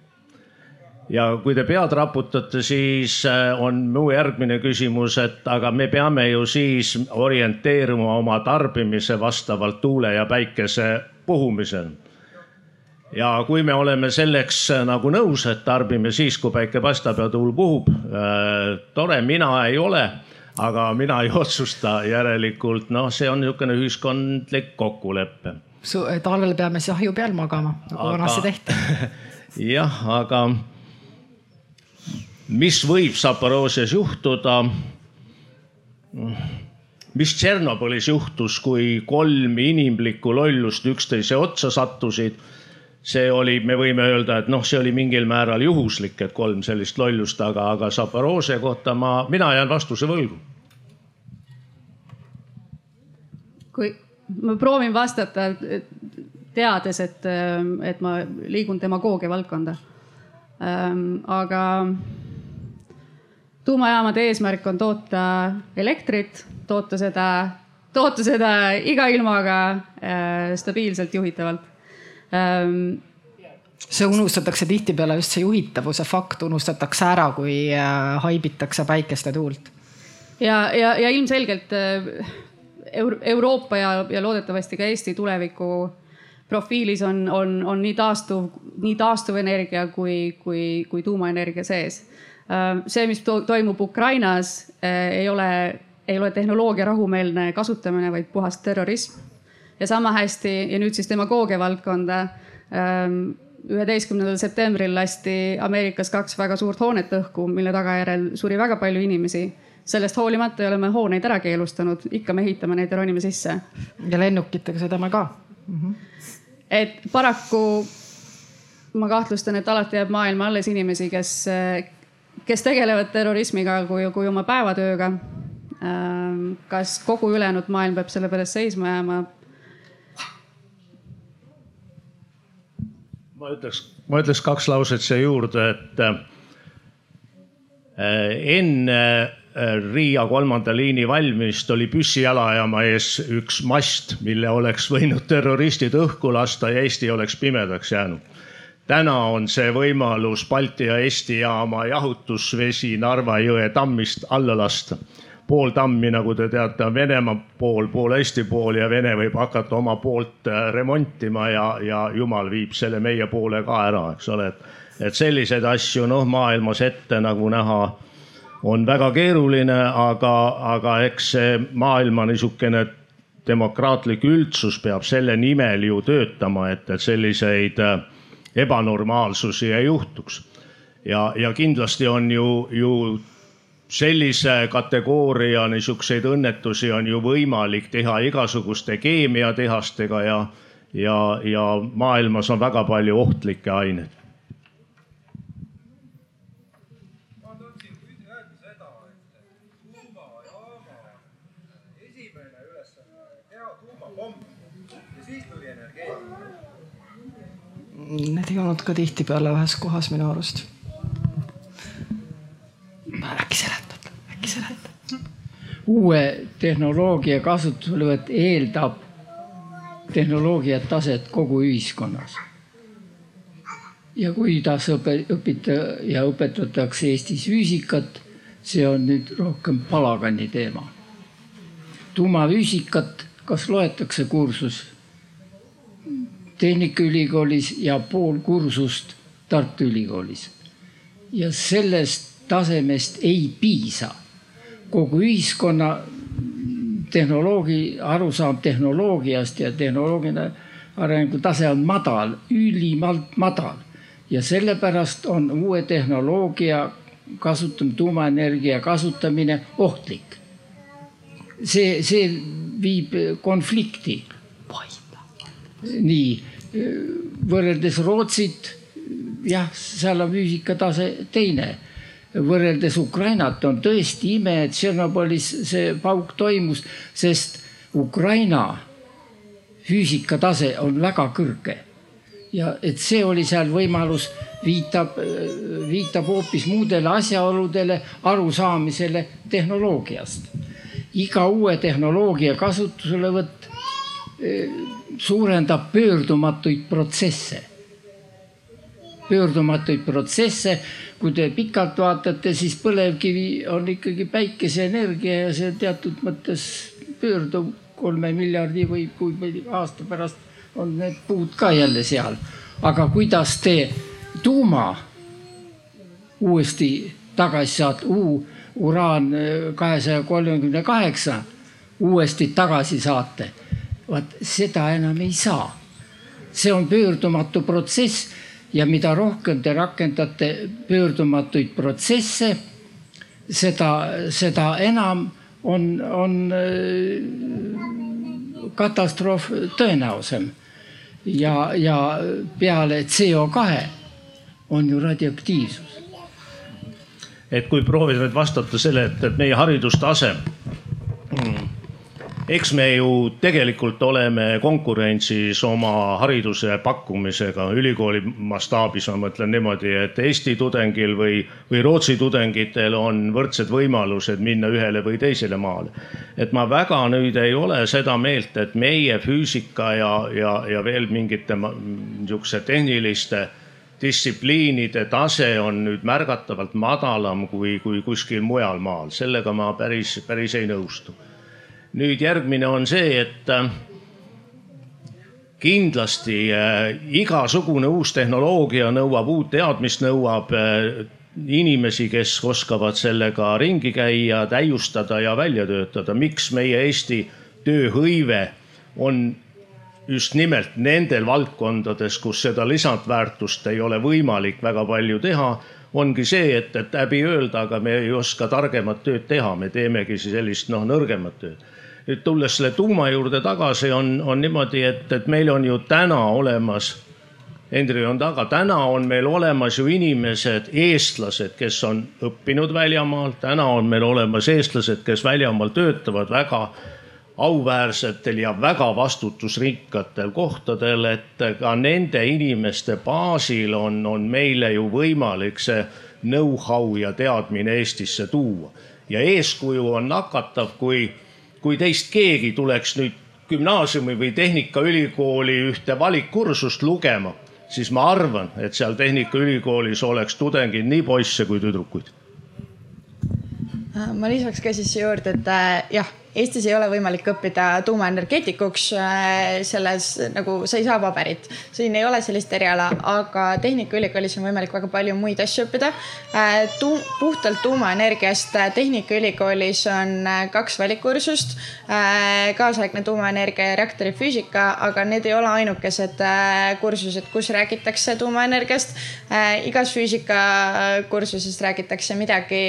Ja kui te pead raputate, siis äh, on mu järgmine küsimus, et aga me peame ju siis orienteeruma oma tarbimise vastavalt tuule ja päikese puhumisele ja kui me oleme selleks äh, nagu nõus, et tarbime siis, kui päike paistab ja tuul puhub äh,. tore, mina ei ole, aga mina ei otsusta, järelikult noh, see on niisugune ühiskondlik kokkulepe. talvel peame siis ahju peal magama, nagu vanasti tehti. jah, aga mis võib Zaporožjes juhtuda? mis Tšernobõlis juhtus, kui kolm inimlikku lollust üksteise otsa sattusid? see oli, me võime öelda, et noh, see oli mingil määral juhuslik, et kolm sellist lollust, aga, aga Zaporožje kohta ma, mina jään vastuse võlgu. kui ma proovin vastata, teades, et, et ma liigun demagoogia valdkonda. aga tuumajaamade eesmärk on toota elektrit, toota seda, toota seda iga ilmaga äh, stabiilselt juhitavalt ähm, see unustatakse tihtipeale just see juhitavuse fakt unustatakse ära, kui äh, haibitakse päikest ja tuult. ja, ja, ja ilmselgelt äh, Euro Euroopa ja, ja loodetavasti ka Eesti tuleviku profiilis on, on, on nii taastuv, nii taastuvenergia kui, kui, kui tuumaenergia sees. See, mis to toimub Ukrainas, ei ole, ei ole tehnoloogia rahumeelne kasutamine, vaid puhas terrorism. ja sama hästi ja nüüd siis demagoogia valdkonda üheteistkümnendal septembril lasti Ameerikas kaks väga suurt hoonet õhku, mille tagajärjel suri väga palju inimesi. sellest hoolimata ei ole me hooneid ära keelustanud, ikka me ehitame neid ja ronime sisse. ja lennukitega sõidame ka mm. -hmm. et paraku ma kahtlustan, et alati jääb maailma alles inimesi, kes, kes tegelevad terrorismiga kui, kui oma päevatööga. kas kogu ülejäänud maailm peab selle pärast seisma jääma? ma ütleks, ma ütleks kaks lauset siia juurde, et äh, enne Riia kolmanda liini valmimist oli püssijalajaama ees üks mast, mille oleks võinud terroristid õhku lasta ja Eesti oleks pimedaks jäänud. Täna on see võimalus Balti ja Eesti jaama jahutusvesi Narva jõe tammist alla lasta pool tammi, nagu te teate, on Venemaa pool, pool Eesti pool ja Vene võib hakata oma poolt äh, remontima ja, ja jumal viib selle meie poole ka ära, eks ole, et. et selliseid asju noh, maailmas ette nagu näha on väga keeruline, aga, aga eks see maailma niisugune demokraatlik üldsus peab selle nimel ju töötama, et, et selliseid äh, ebanormaalsusi ei juhtuks. ja, ja kindlasti on ju, ju sellise kategooria niisuguseid õnnetusi on ju võimalik teha igasuguste keemiatehastega ja, ja, ja maailmas on väga palju ohtlikke aineid. Need ei olnud ka tihtipeale ühes kohas minu arust äkki seletad, äkki seletad? uue tehnoloogia kasutuselevõtt eeldab tehnoloogia taset kogu ühiskonnas. ja kuidas õpe, õpita ja õpetatakse Eestis füüsikat, see on nüüd rohkem palagani teema. tuumafüüsikat, kas loetakse kursus Tehnikaülikoolis ja pool kursust Tartu Ülikoolis. ja sellest tasemest ei piisa. kogu ühiskonna tehnoloogi, arusaam tehnoloogiast ja tehnoloogiline arengutase on madal, ülimalt madal. ja sellepärast on uue tehnoloogia kasutamine, tuumaenergia kasutamine ohtlik. see, see viib konflikti. Nii, võrreldes Rootsit, jah, seal on füüsikatase teine võrreldes Ukrainat on tõesti ime, et Tšernobõlis see pauk toimus, sest Ukraina füüsikatase on väga kõrge. ja et see oli seal võimalus, viitab, viitab hoopis muudele asjaoludele, arusaamisele tehnoloogiast. iga uue tehnoloogia kasutuselevõtt suurendab pöördumatuid protsesse. pöördumatuid protsesse kui te pikalt vaatate, siis põlevkivi on ikkagi päikeseenergia ja see teatud mõttes pöörduv kolme miljardi või kui palju aasta pärast on need puud ka jälle seal. aga kuidas te tuuma uuesti tagasi saate, U uraan kahesaja kolmekümne kaheksa uuesti tagasi saate, vaat seda enam ei saa. see on pöördumatu protsess ja mida rohkem te rakendate pöördumatuid protsesse, seda, seda enam on, on äh, katastroof tõenäosem. ja, ja peale CO2 on ju radioaktiivsus. et kui proovida nüüd vastata selle, et, et meie haridustase eks me ju tegelikult oleme konkurentsis oma hariduse pakkumisega. Ülikooli mastaabis, ma mõtlen niimoodi, et Eesti tudengil või, või Rootsi tudengitel on võrdsed võimalused minna ühele või teisele maale. et ma väga nüüd ei ole seda meelt, et meie füüsika ja, ja, ja veel mingite niisuguse tehniliste distsipliinide tase on nüüd märgatavalt madalam kui, kui kuskil mujal maal, sellega ma päris, päris ei nõustu nüüd järgmine on see, et äh, kindlasti äh, igasugune uus tehnoloogia nõuab uut teadmist, nõuab äh, inimesi, kes oskavad sellega ringi käia, täiustada ja välja töötada. miks meie Eesti tööhõive on just nimelt nendel valdkondades, kus seda lisandväärtust ei ole võimalik väga palju teha, ongi see, et, et häbi öelda, aga me ei oska targemat tööd teha, me teemegi sellist noh, nõrgemat tööd nüüd tulles selle tuuma juurde tagasi, on, on niimoodi, et, et meil on ju täna olemas, Hendrik on taga, täna on meil olemas ju inimesed, eestlased, kes on õppinud väljamaal, täna on meil olemas eestlased, kes väljamaal töötavad väga auväärsetel ja väga vastutusrikkatel kohtadel, et ka nende inimeste baasil on, on meile ju võimalik see know-how ja teadmine Eestisse tuua. Ja eeskuju on nakatav, kui, kui teist keegi tuleks nüüd gümnaasiumi või tehnikaülikooli ühte valikkursust lugema, siis ma arvan, et seal Tehnikaülikoolis oleks tudengid nii poisse kui tüdrukuid. ma lisaks ka siis juurde, et äh, jah Eestis ei ole võimalik õppida tuumaenergeetikuks äh, selles nagu sa ei saa paberit, siin ei ole sellist eriala, aga Tehnikaülikoolis on võimalik väga palju muid asju õppida äh, tu. puhtalt tuumaenergiast Tehnikaülikoolis on äh, kaks valikkursust, kaasaegne tuumaenergia ja reaktori füüsika, aga need ei ole ainukesed kursused, kus räägitakse tuumaenergiast. igas füüsikakursuses räägitakse midagi,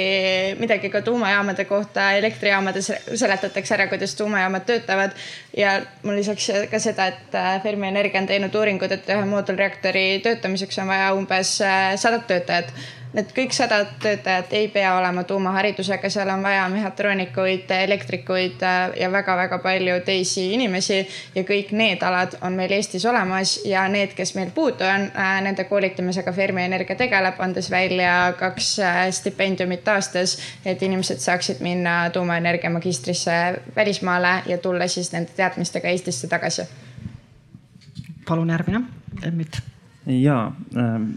midagi ka tuumajaamade kohta, elektrijaamades seletatakse seletatakse ära, kuidas tuumajaamad töötavad. ja mul lisaks ka seda, et äh, Fermi Energia on teinud uuringud, et ühe moodulreaktori töötamiseks on vaja umbes äh, sadat töötajat Need kõik sada töötajat ei pea olema tuumaharidusega, seal on vaja mehhatroonikuid, elektrikuid äh, ja väga-väga palju teisi inimesi. ja kõik need alad on meil Eestis olemas ja need, kes meil puudu on, äh, nende koolitamisega Fermi Energia tegeleb, andes välja kaks äh, stipendiumit aastas. et inimesed saaksid minna tuumaenergia magistrisse välismaale ja tulla siis nende teadmistega Eestisse tagasi. palun järgmine, Emmit. ja ähm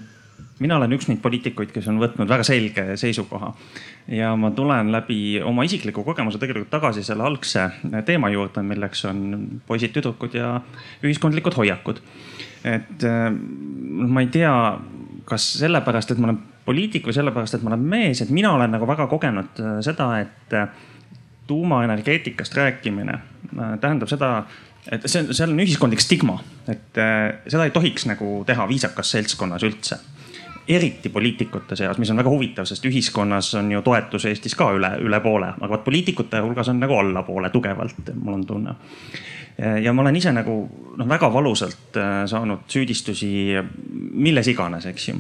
mina olen üks neid poliitikuid, kes on võtnud väga selge seisukoha. Ja ma tulen läbi oma isikliku kogemuse tegelikult tagasi selle algse teema juurde, milleks on poisid-tüdrukud ja ühiskondlikud hoiakud. et noh, ma ei tea, kas sellepärast, et ma olen poliitik või sellepärast, et ma olen mees, et mina olen nagu väga kogenud äh, seda, et äh, tuumaenergeetikast rääkimine tähendab seda, et see on, see on ühiskondlik stigma, et seda ei tohiks nagu teha viisakas seltskonnas üldse eriti poliitikute seas, mis on väga huvitav, sest ühiskonnas on ju toetus Eestis ka üle, üle poole, aga vot poliitikute hulgas on nagu allapoole tugevalt, mul on tunne. ja ma olen ise nagu noh, väga valusalt äh, saanud süüdistusi milles iganes, eks ju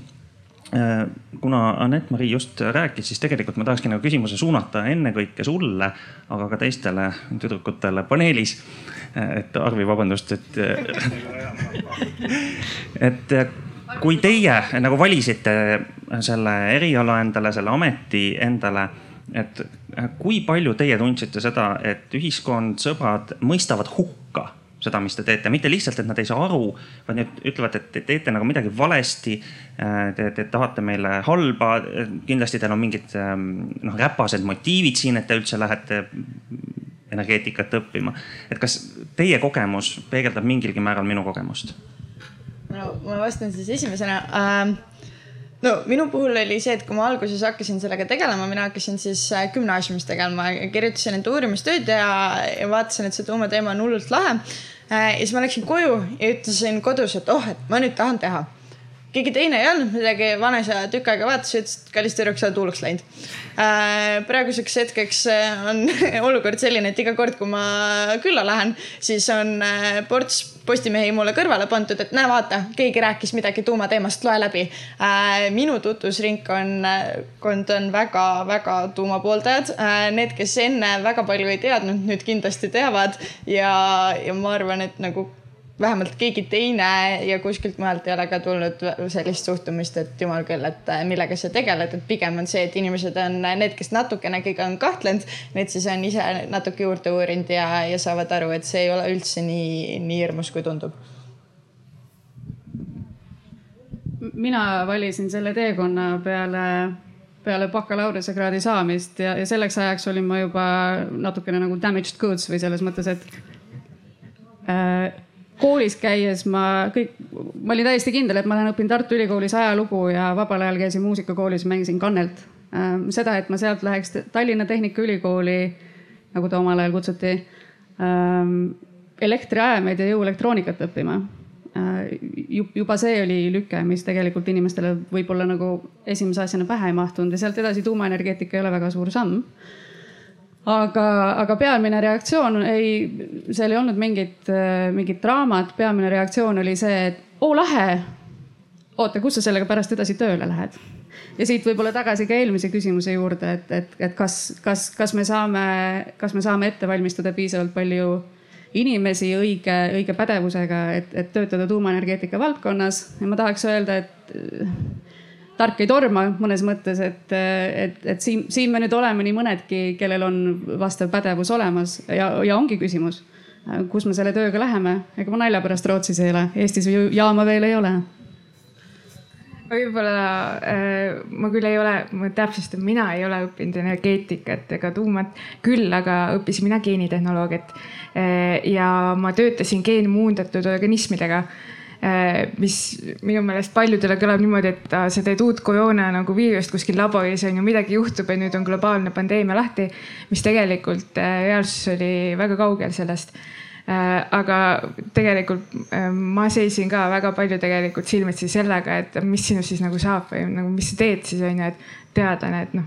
äh, kuna Anett-Mari just rääkis, siis tegelikult ma tahakski nagu küsimuse suunata ennekõike sulle, aga ka teistele tüdrukutele paneelis. Äh, et Arvi, vabandust, et et kui teie nagu valisite selle eriala endale, selle ameti endale, et kui palju teie tundsite seda, et ühiskond, sõbrad mõistavad hukka seda, mis te teete, mitte lihtsalt, et nad ei saa aru, vaid nad ütlevad, et te teete nagu midagi valesti. Te, te tahate meile halba, kindlasti teil on mingid noh, räpased motiivid siin, et te üldse lähete energeetikat õppima. et kas teie kogemus peegeldab mingilgi määral minu kogemust? No ma vastan siis esimesena. Ähm, no minu puhul oli see, et kui ma alguses hakkasin sellega tegelema, mina hakkasin siis äh, gümnaasiumis tegelema, kirjutasin enda uurimistööd ja, ja vaatasin, et see tuumateema on hullult lahe. Äh, ja siis ma läksin koju ja ütlesin kodus, et oh, et ma nüüd tahan teha keegi teine ei öelnud midagi, vanaisa tükk aega vaatas ja ütles, et kallis tüdruk, sa oled hulluks läinud äh,. praeguseks hetkeks äh, on olukord selline, et iga kord, kui ma külla lähen, siis on äh, ports postimehi mulle kõrvale pandud, et näe, vaata, keegi rääkis midagi tuumateemast, loe läbi minu tutvusringkond on väga-väga tuumapooldajad. Need, kes enne väga palju ei teadnud, nüüd kindlasti teavad ja, ja ma arvan, et nagu vähemalt keegi teine ja kuskilt mujalt ei ole ka tulnud sellist suhtumist, et jumal küll, et äh, millega sa tegeled, et pigem on see, et inimesed on need, kes natukenegi on kahtlenud, need siis on ise natuke juurde uurinud ja, ja saavad aru, et see ei ole üldse nii, nii hirmus, kui tundub. mina valisin selle teekonna peale peale bakalaureusekraadi saamist ja, ja selleks ajaks olin ma juba natukene nagu damaged goods või selles mõttes, et äh, koolis käies ma kõik, ma olin täiesti kindel, et ma lähen õpin Tartu Ülikoolis ajalugu ja vabal ajal käisin muusikakoolis, mängisin kannelt. Ähm, seda, et ma sealt läheks Tallinna Tehnikaülikooli, nagu ta omal ajal kutsuti, ähm, elektriajameid ja jõuelektroonikat õppima. Äh, juba see oli lüke, mis tegelikult inimestele võib-olla nagu esimese asjana pähe ei mahtunud ja sealt edasi tuumaenergeetika ei ole väga suur samm aga, aga peamine reaktsioon ei, seal ei olnud mingit, mingit draamat, peamine reaktsioon oli see, et oo lahe. oota, kus sa sellega pärast edasi tööle lähed? ja siit võib-olla tagasi ka eelmise küsimuse juurde, et, et, et kas, kas, kas me saame, kas me saame ette valmistada piisavalt palju inimesi õige, õige pädevusega, et, et töötada tuumaenergeetika valdkonnas ja ma tahaks öelda, et tark ei torma mõnes mõttes, et, et, et siin, siin me nüüd oleme nii mõnedki, kellel on vastav pädevus olemas ja, ja ongi küsimus, kus me selle tööga läheme. ega ma nalja pärast Rootsis ei ole, Eestis ju jaama veel ei ole võib-olla äh, ma küll ei ole, ma täpsustan, mina ei ole õppinud energeetikat ega tuumat, küll aga õppisin mina geenitehnoloogiat äh,. ja ma töötasin geenmuundatud organismidega mis minu meelest paljudele kõlab niimoodi, et äh, sa teed uut koroona nagu viirust kuskil laboris on ju, midagi juhtub ja nüüd on globaalne pandeemia lahti, mis tegelikult äh, reaalsus oli väga kaugel sellest. Äh, aga tegelikult äh, ma seisin ka väga palju tegelikult silmitsi sellega, et mis sinust siis nagu saab või nagu, mis sa teed siis on ju, et teadlane, et noh,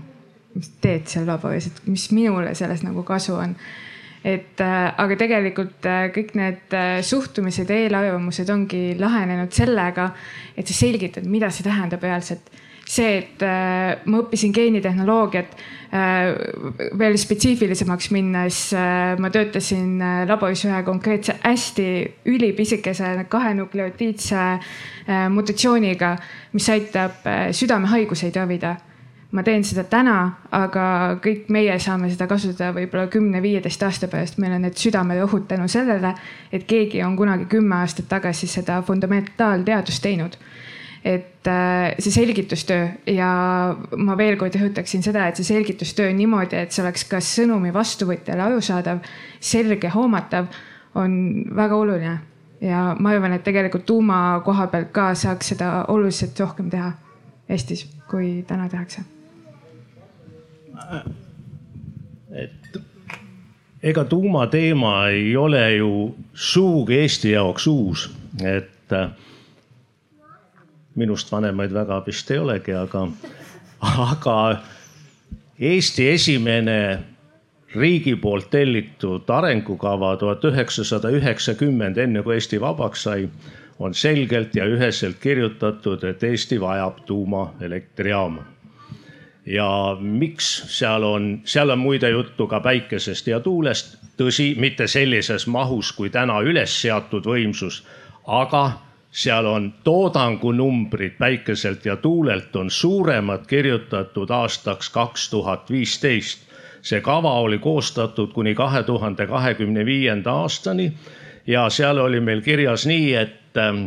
mis teed seal laboris, et mis minule sellest nagu kasu on et äh, aga tegelikult äh, kõik need äh, suhtumised ja eelarvamused ongi lahenenud sellega, et sa selgitad, mida see tähendab reaalselt. See, et äh, ma õppisin geenitehnoloogiat äh, veel spetsiifilisemaks minnes äh,, ma töötasin äh, laboris ühe konkreetse hästi ülipisikese kahe nukleotiidse äh, mutatsiooniga, mis aitab äh, südamehaiguseid ravida ma teen seda täna, aga kõik meie saame seda kasutada võib-olla kümne-viieteist aasta pärast. meil on need südamerõhud tänu sellele, et keegi on kunagi kümme aastat tagasi seda fundamentaalteadust teinud et äh, see selgitustöö ja ma veel kord rõhutaksin seda, et see selgitustöö niimoodi, et see oleks kas sõnumi vastuvõtjale arusaadav, selge, hoomatav, on väga oluline. ja ma arvan, et tegelikult tuuma koha pealt ka saaks seda oluliselt rohkem teha Eestis, kui täna tehakse. Et ega tuumateema ei ole ju sugugi Eesti jaoks uus, et äh, minust vanemaid väga vist ei olegi, aga, aga Eesti esimene riigi poolt tellitud arengukava tuhat üheksasada üheksakümmend, enne kui Eesti vabaks sai, on selgelt ja üheselt kirjutatud, et Eesti vajab tuumaelektrijaama. Ja miks seal on, seal on muide juttu ka päikesest ja tuulest, tõsi, mitte sellises mahus kui täna üles seatud võimsus, aga seal on toodangunumbrid päikeselt ja tuulelt on suuremad kirjutatud aastaks kaks tuhat viisteist. see kava oli koostatud kuni kahe tuhande kahekümne viienda aastani ja seal oli meil kirjas nii, et ähm,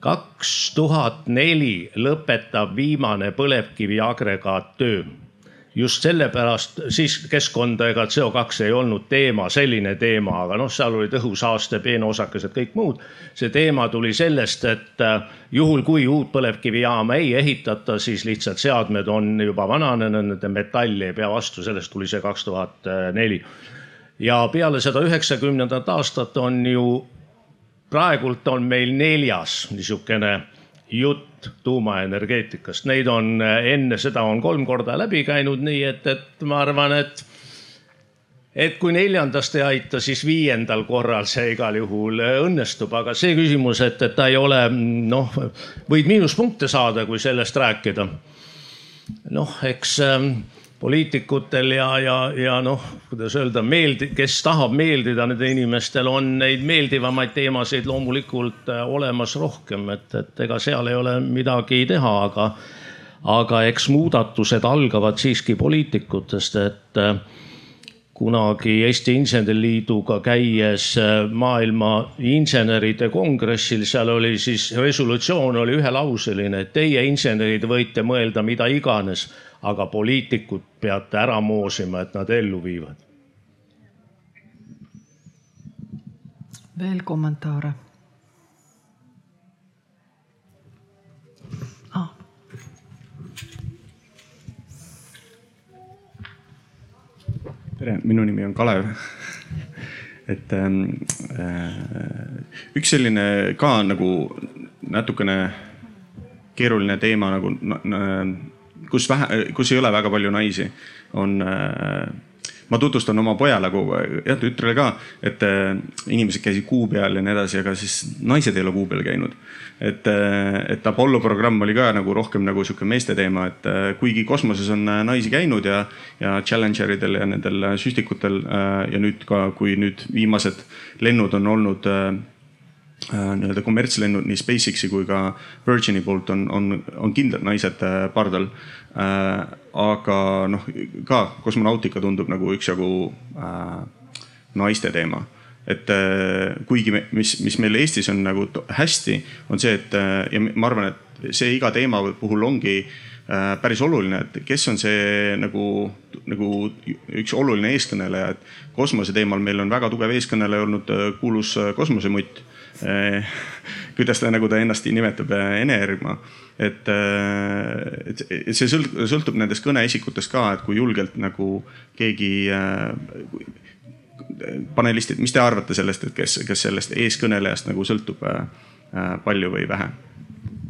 kaks tuhat neli lõpetab viimane põlevkivi agregaat töö just sellepärast siis keskkonda ega CO2 ei olnud teema, selline teema, aga noh, seal olid õhusaaste, peenosakesed, kõik muud. see teema tuli sellest, et äh, juhul kui uut põlevkivijaama ei ehitata, siis lihtsalt seadmed on juba vananenud, nende metall ei pea vastu, sellest tuli see kaks tuhat neli. ja peale seda üheksakümnendat aastat on ju, praegult on meil neljas niisugune jutt tuumaenergeetikast, neid on enne seda on kolm korda läbi käinud, nii et, et ma arvan, et et kui neljandast ei aita, siis viiendal korral see igal juhul õnnestub, aga see küsimus, et, et ta ei ole noh, võid miinuspunkte saada, kui sellest rääkida. noh, eks ähm, poliitikutel ja, ja, ja noh, kuidas öelda, meeldi-, kes tahab meeldida nendel inimestel, on neid meeldivamaid teemasid loomulikult äh, olemas rohkem, et, et ega seal ei ole midagi teha, aga, aga eks muudatused algavad siiski poliitikutest, et äh, kunagi Eesti Inseneriliiduga käies äh, maailma inseneride kongressil, seal oli siis resolutsioon oli ühelauseline, et teie insenerid võite mõelda mida iganes aga poliitikud peate ära moosima, et nad ellu viivad. veel kommentaare tere, minu nimi on Kalev. Et ähm, äh, üks selline ka nagu natukene keeruline teema nagu kus vähe, kus ei ole väga palju naisi, on äh, ma tutvustan oma pojale kogu aeg ja tütrele ka, et äh, inimesed käisid kuu peal ja nii edasi, aga siis naised ei ole kuu peal käinud. et, äh, et Apollo programm oli ka nagu rohkem nagu sihuke meeste teema, et kuigi kosmoses on naisi käinud ja, ja Challenger idel ja nendel süstikutel ja nüüd ka, kui nüüd viimased lennud on olnud nii-öelda kommertslennud nii SpaceX'i kui ka Virgin'i poolt on, on, on kindlad naised pardal. aga noh, ka kosmonautika tundub nagu üksjagu naiste teema et kuigi me, mis, mis meil Eestis on nagu hästi, on see, et ja ma arvan, et see iga teema puhul ongi äh, Äh, päris oluline, et kes on see nagu, nagu üks oluline eeskõneleja, et kosmose teemal meil on väga tugev eeskõneleja olnud äh, kuulus äh, kosmosemutt kuidas ta, nagu ta ennast nimetab, Ene-Ergma. et, et, et see sõltub nendest kõneisikutest ka, et kui julgelt nagu keegi panelistid, mis te arvate sellest, et kes, kes sellest eeskõnelejast nagu sõltub palju või vähe?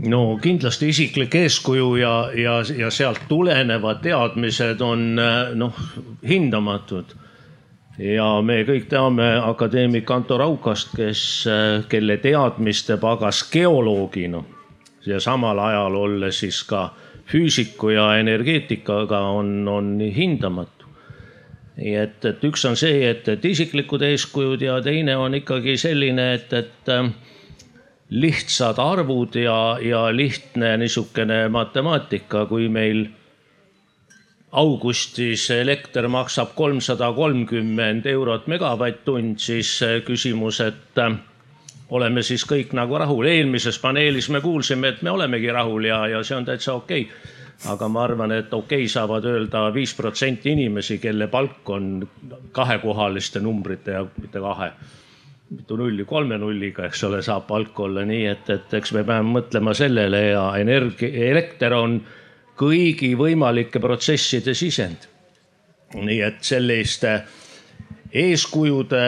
no kindlasti isiklik eeskuju ja, ja, ja sealt tulenevad teadmised on noh, hindamatud. Ja me kõik teame akadeemik Anto Raukast, kes, kelle teadmiste pagas geoloogina ja samal ajal olles siis ka füüsiku ja energeetikaga on, on hindamatu. nii et, et üks on see, et, et isiklikud eeskujud ja teine on ikkagi selline, et, et lihtsad arvud ja, ja lihtne niisugune matemaatika, kui meil augustis elekter maksab kolmsada kolmkümmend eurot megavatt-tund, siis küsimus, et äh, oleme siis kõik nagu rahul. eelmises paneelis me kuulsime, et me olemegi rahul ja, ja see on täitsa okei okay. aga ma arvan, et okei okay saavad öelda viis protsenti inimesi, kelle palk on kahekohaliste numbrite ja mitte kahe mitu nulli, kolme nulliga, eks ole, saab palk olla, nii et, et eks me peame mõtlema sellele ja energia, elekter on kõigi võimalike protsesside sisend. nii et selliste eeskujude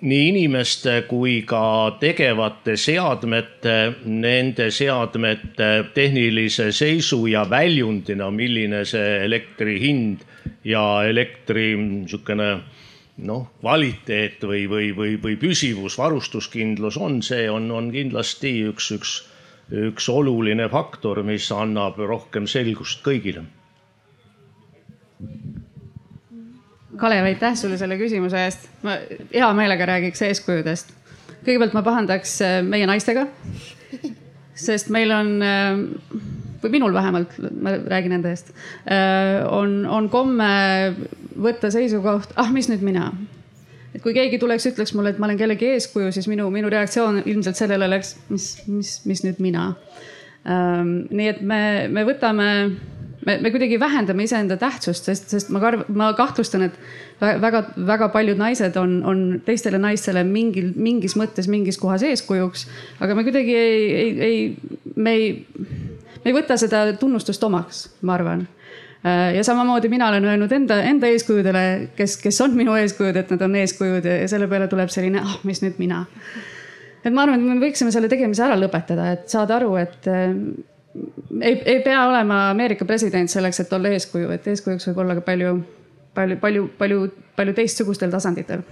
nii inimeste kui ka tegevate seadmete, nende seadmete tehnilise seisu ja väljundina, milline see elektri hind ja elektri niisugune noh, kvaliteet või, või, või, või püsivus, varustuskindlus on, see on, on kindlasti üks, üks, üks oluline faktor, mis annab rohkem selgust kõigile. Kalev, aitäh sulle selle küsimuse eest. ma hea meelega räägiks eeskujudest. kõigepealt ma pahandaks äh, meie naistega, sest meil on äh, või minul vähemalt, ma räägin enda eest, äh, on, on komme võtta seisukoht, ah, mis nüüd mina. Et kui keegi tuleks, ütleks mulle, et ma olen kellegi eeskuju, siis minu, minu reaktsioon ilmselt sellele oleks, mis, mis, mis nüüd mina. Ähm, nii et me, me võtame me, me kuidagi vähendame iseenda tähtsust, sest, sest ma karv-, ma kahtlustan, et väga-väga paljud naised on, on teistele naistele mingil, mingis mõttes mingis kohas eeskujuks. aga me kuidagi ei, ei, ei, me ei, me ei võta seda tunnustust omaks, ma arvan ja samamoodi mina olen öelnud enda, enda eeskujudele, kes, kes on minu eeskujud, et nad on eeskujud ja selle peale tuleb selline, ah, mis nüüd mina. et ma arvan, et me võiksime selle tegemise ära lõpetada, et saada aru, et äh, ei, ei pea olema Ameerika president selleks, et olla eeskuju, et eeskujuks võib olla ka palju, palju, palju, palju, palju teistsugustel tasanditel.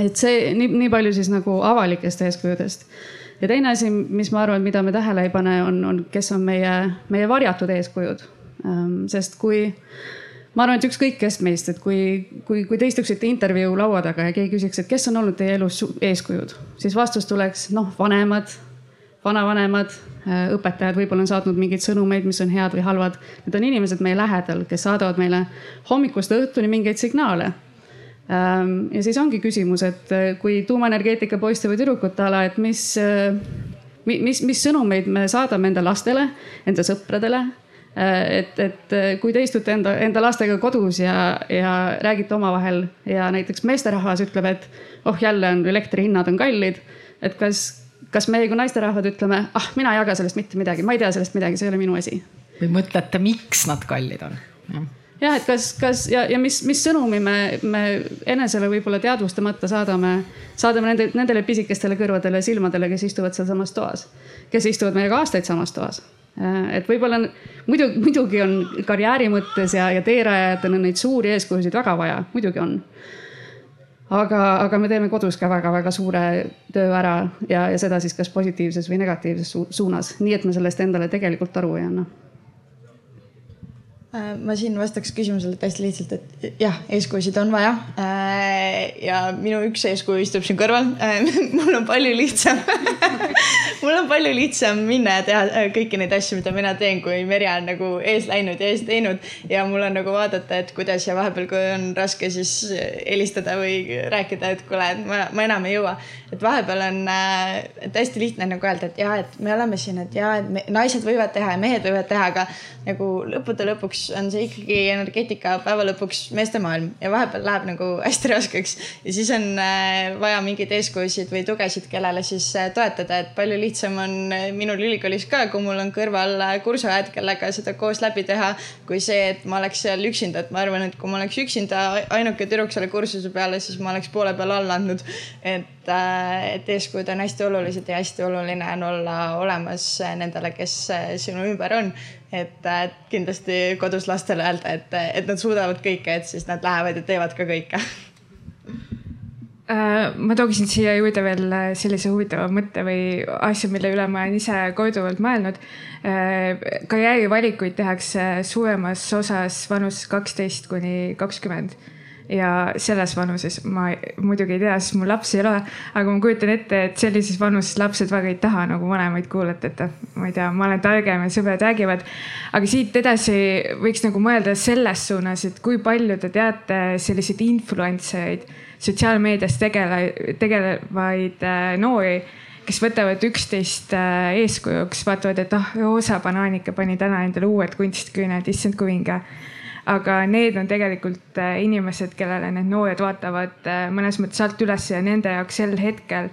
et see nii, nii palju siis nagu avalikest eeskujudest. ja teine asi, mis ma arvan, mida me tähele ei pane, on, on, kes on meie, meie varjatud eeskujud sest kui, ma arvan, et ükskõik kes meist, et kui, kui, kui te istuksite intervjuu laua taga ja keegi küsiks, et kes on olnud teie elus eeskujud, siis vastus tuleks noh, vanemad, vanavanemad, äh, õpetajad võib-olla on saatnud mingeid sõnumeid, mis on head või halvad. Need on inimesed meie lähedal, kes saadavad meile hommikust õhtuni mingeid signaale ehm, ja siis ongi küsimus, et äh, kui tuumaenergeetika poiste või tüdrukute ala, et mis, äh, mis, mis sõnumeid me saadame enda lastele, enda sõpradele et, et äh, kui te istute enda, enda lastega kodus ja, ja räägite omavahel ja näiteks meesterahvas ütleb, et oh, jälle on elektrihinnad on kallid. et kas, kas meie kui naisterahvad ütleme, ah, mina ei jaga sellest mitte midagi, ma ei tea sellest midagi, see ei ole minu asi. või mõtlete, miks nad kallid on? jah, et kas, kas ja, ja mis, mis sõnumi me, me enesele võib-olla teadvustamata saadame, saadame nende, nendele pisikestele kõrvadele silmadele, kes istuvad sealsamas toas, kes istuvad meiega aastaid samas toas Äh, et võib-olla muidu, muidugi on karjääri mõttes ja, ja teerajajatena neid suuri eeskujusid väga vaja, muidugi on. aga, aga me teeme kodus ka väga-väga suure töö ära ja, ja seda siis kas positiivses või negatiivses su suunas, nii et me sellest endale tegelikult aru ei anna Äh, ma siin vastaks küsimusele hästi lihtsalt, et jah, eeskujusid on vaja. Äh, ja minu üks eeskuju istub siin kõrval. Äh, mul on palju lihtsam mul on palju lihtsam minna ja teha kõiki neid asju, mida mina teen, kui Merje on nagu ees läinud ja ees teinud. ja mul on nagu vaadata, et kuidas ja vahepeal, kui on raske, siis helistada või rääkida, et kuule, et ma, ma enam ei jõua. et vahepeal on äh, hästi lihtne nagu öelda, et ja, et me oleme siin, et ja, et me, naised võivad teha ja mehed võivad teha, aga nagu lõppude lõpuks on see ikkagi energeetika päeva lõpuks meeste maailm ja vahepeal läheb nagu hästi raskeks. ja siis on äh, vaja mingeid eeskujusid või tugesid, kellele siis äh, toetada, et palju lihtsam on äh, minul ülikoolis ka, kui mul on kõrval kursuajad, kellega seda koos läbi teha. kui see, et ma oleks seal üksinda, et ma arvan, et kui ma oleks üksinda ainuke tüdruk selle kursuse peale, siis ma oleks poole peal alla andnud. et, et eeskujud on hästi olulised ja hästi oluline on olla olemas nendele, kes sinu ümber on et, kindlasti kodus lastele öelda, et, et nad suudavad kõike, et siis nad lähevad ja teevad ka kõike äh, ma tooksin siia juurde veel sellise huvitava mõtte või asja, mille üle ma olen ise korduvalt mõelnud. Äh, karjäärivalikuid tehakse suuremas osas vanuses kaksteist kuni kakskümmend ja selles vanuses ma muidugi ei tea, sest mul lapsi ei ole, aga ma kujutan ette, et sellises vanuses lapsed väga ei taha nagu vanemaid kuulata, et ma ei tea, ma olen targem ja sõbrad räägivad. aga siit edasi võiks nagu mõelda selles suunas, et kui palju te teate selliseid influencer eid, sotsiaalmeedias tegele, tegelevaid äh, noori kes võtavad üksteist äh, eeskujuks, vaatavad, et ah, Roosa Banaanike pani täna endale uued kunstküüned, issand kui vinge aga need on tegelikult äh, inimesed, kellele need noored vaatavad äh, mõnes mõttes alt üles ja nende jaoks sel hetkel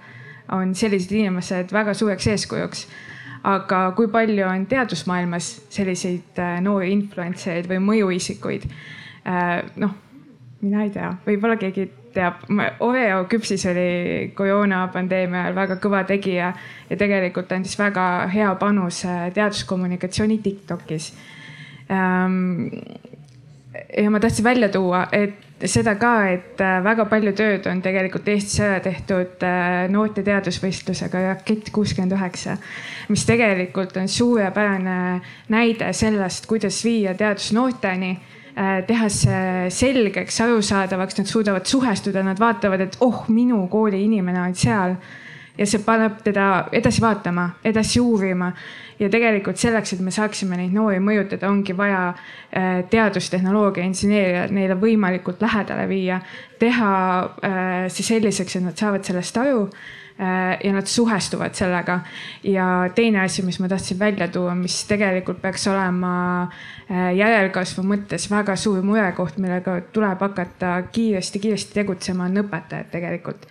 on sellised inimesed väga suureks eeskujuks. aga kui palju on teadusmaailmas selliseid äh, noori influencer eid või mõjuisikuid? noh, mina ei tea, võib-olla keegi teab, Oreo küpsis oli koroonapandeemia ajal väga kõva tegija ja tegelikult andis väga hea panuse teaduskommunikatsiooni Tiktokis ähm, ja ma tahtsin välja tuua, et seda ka, et äh, väga palju tööd on tegelikult Eestis ära tehtud äh, noorte teadusvõistlusega Rakett kuuskümmend üheksa, mis tegelikult on suurepärane näide sellest, kuidas viia teadus noorteni äh, teha see selgeks, arusaadavaks, nad suudavad suhestuda, nad vaatavad, et oh, minu kooli inimene on seal ja see paneb teda edasi vaatama, edasi uurima. ja tegelikult selleks, et me saaksime neid noori mõjutada, ongi vaja äh, teadustehnoloogia inseneeria neile võimalikult lähedale viia, teha äh, see selliseks, et nad saavad sellest aru äh, ja nad suhestuvad sellega. ja teine asi, mis ma tahtsin välja tuua, mis tegelikult peaks olema järelkasvu mõttes väga suur murekoht, millega tuleb hakata kiiresti-kiiresti tegutsema, on õpetajad tegelikult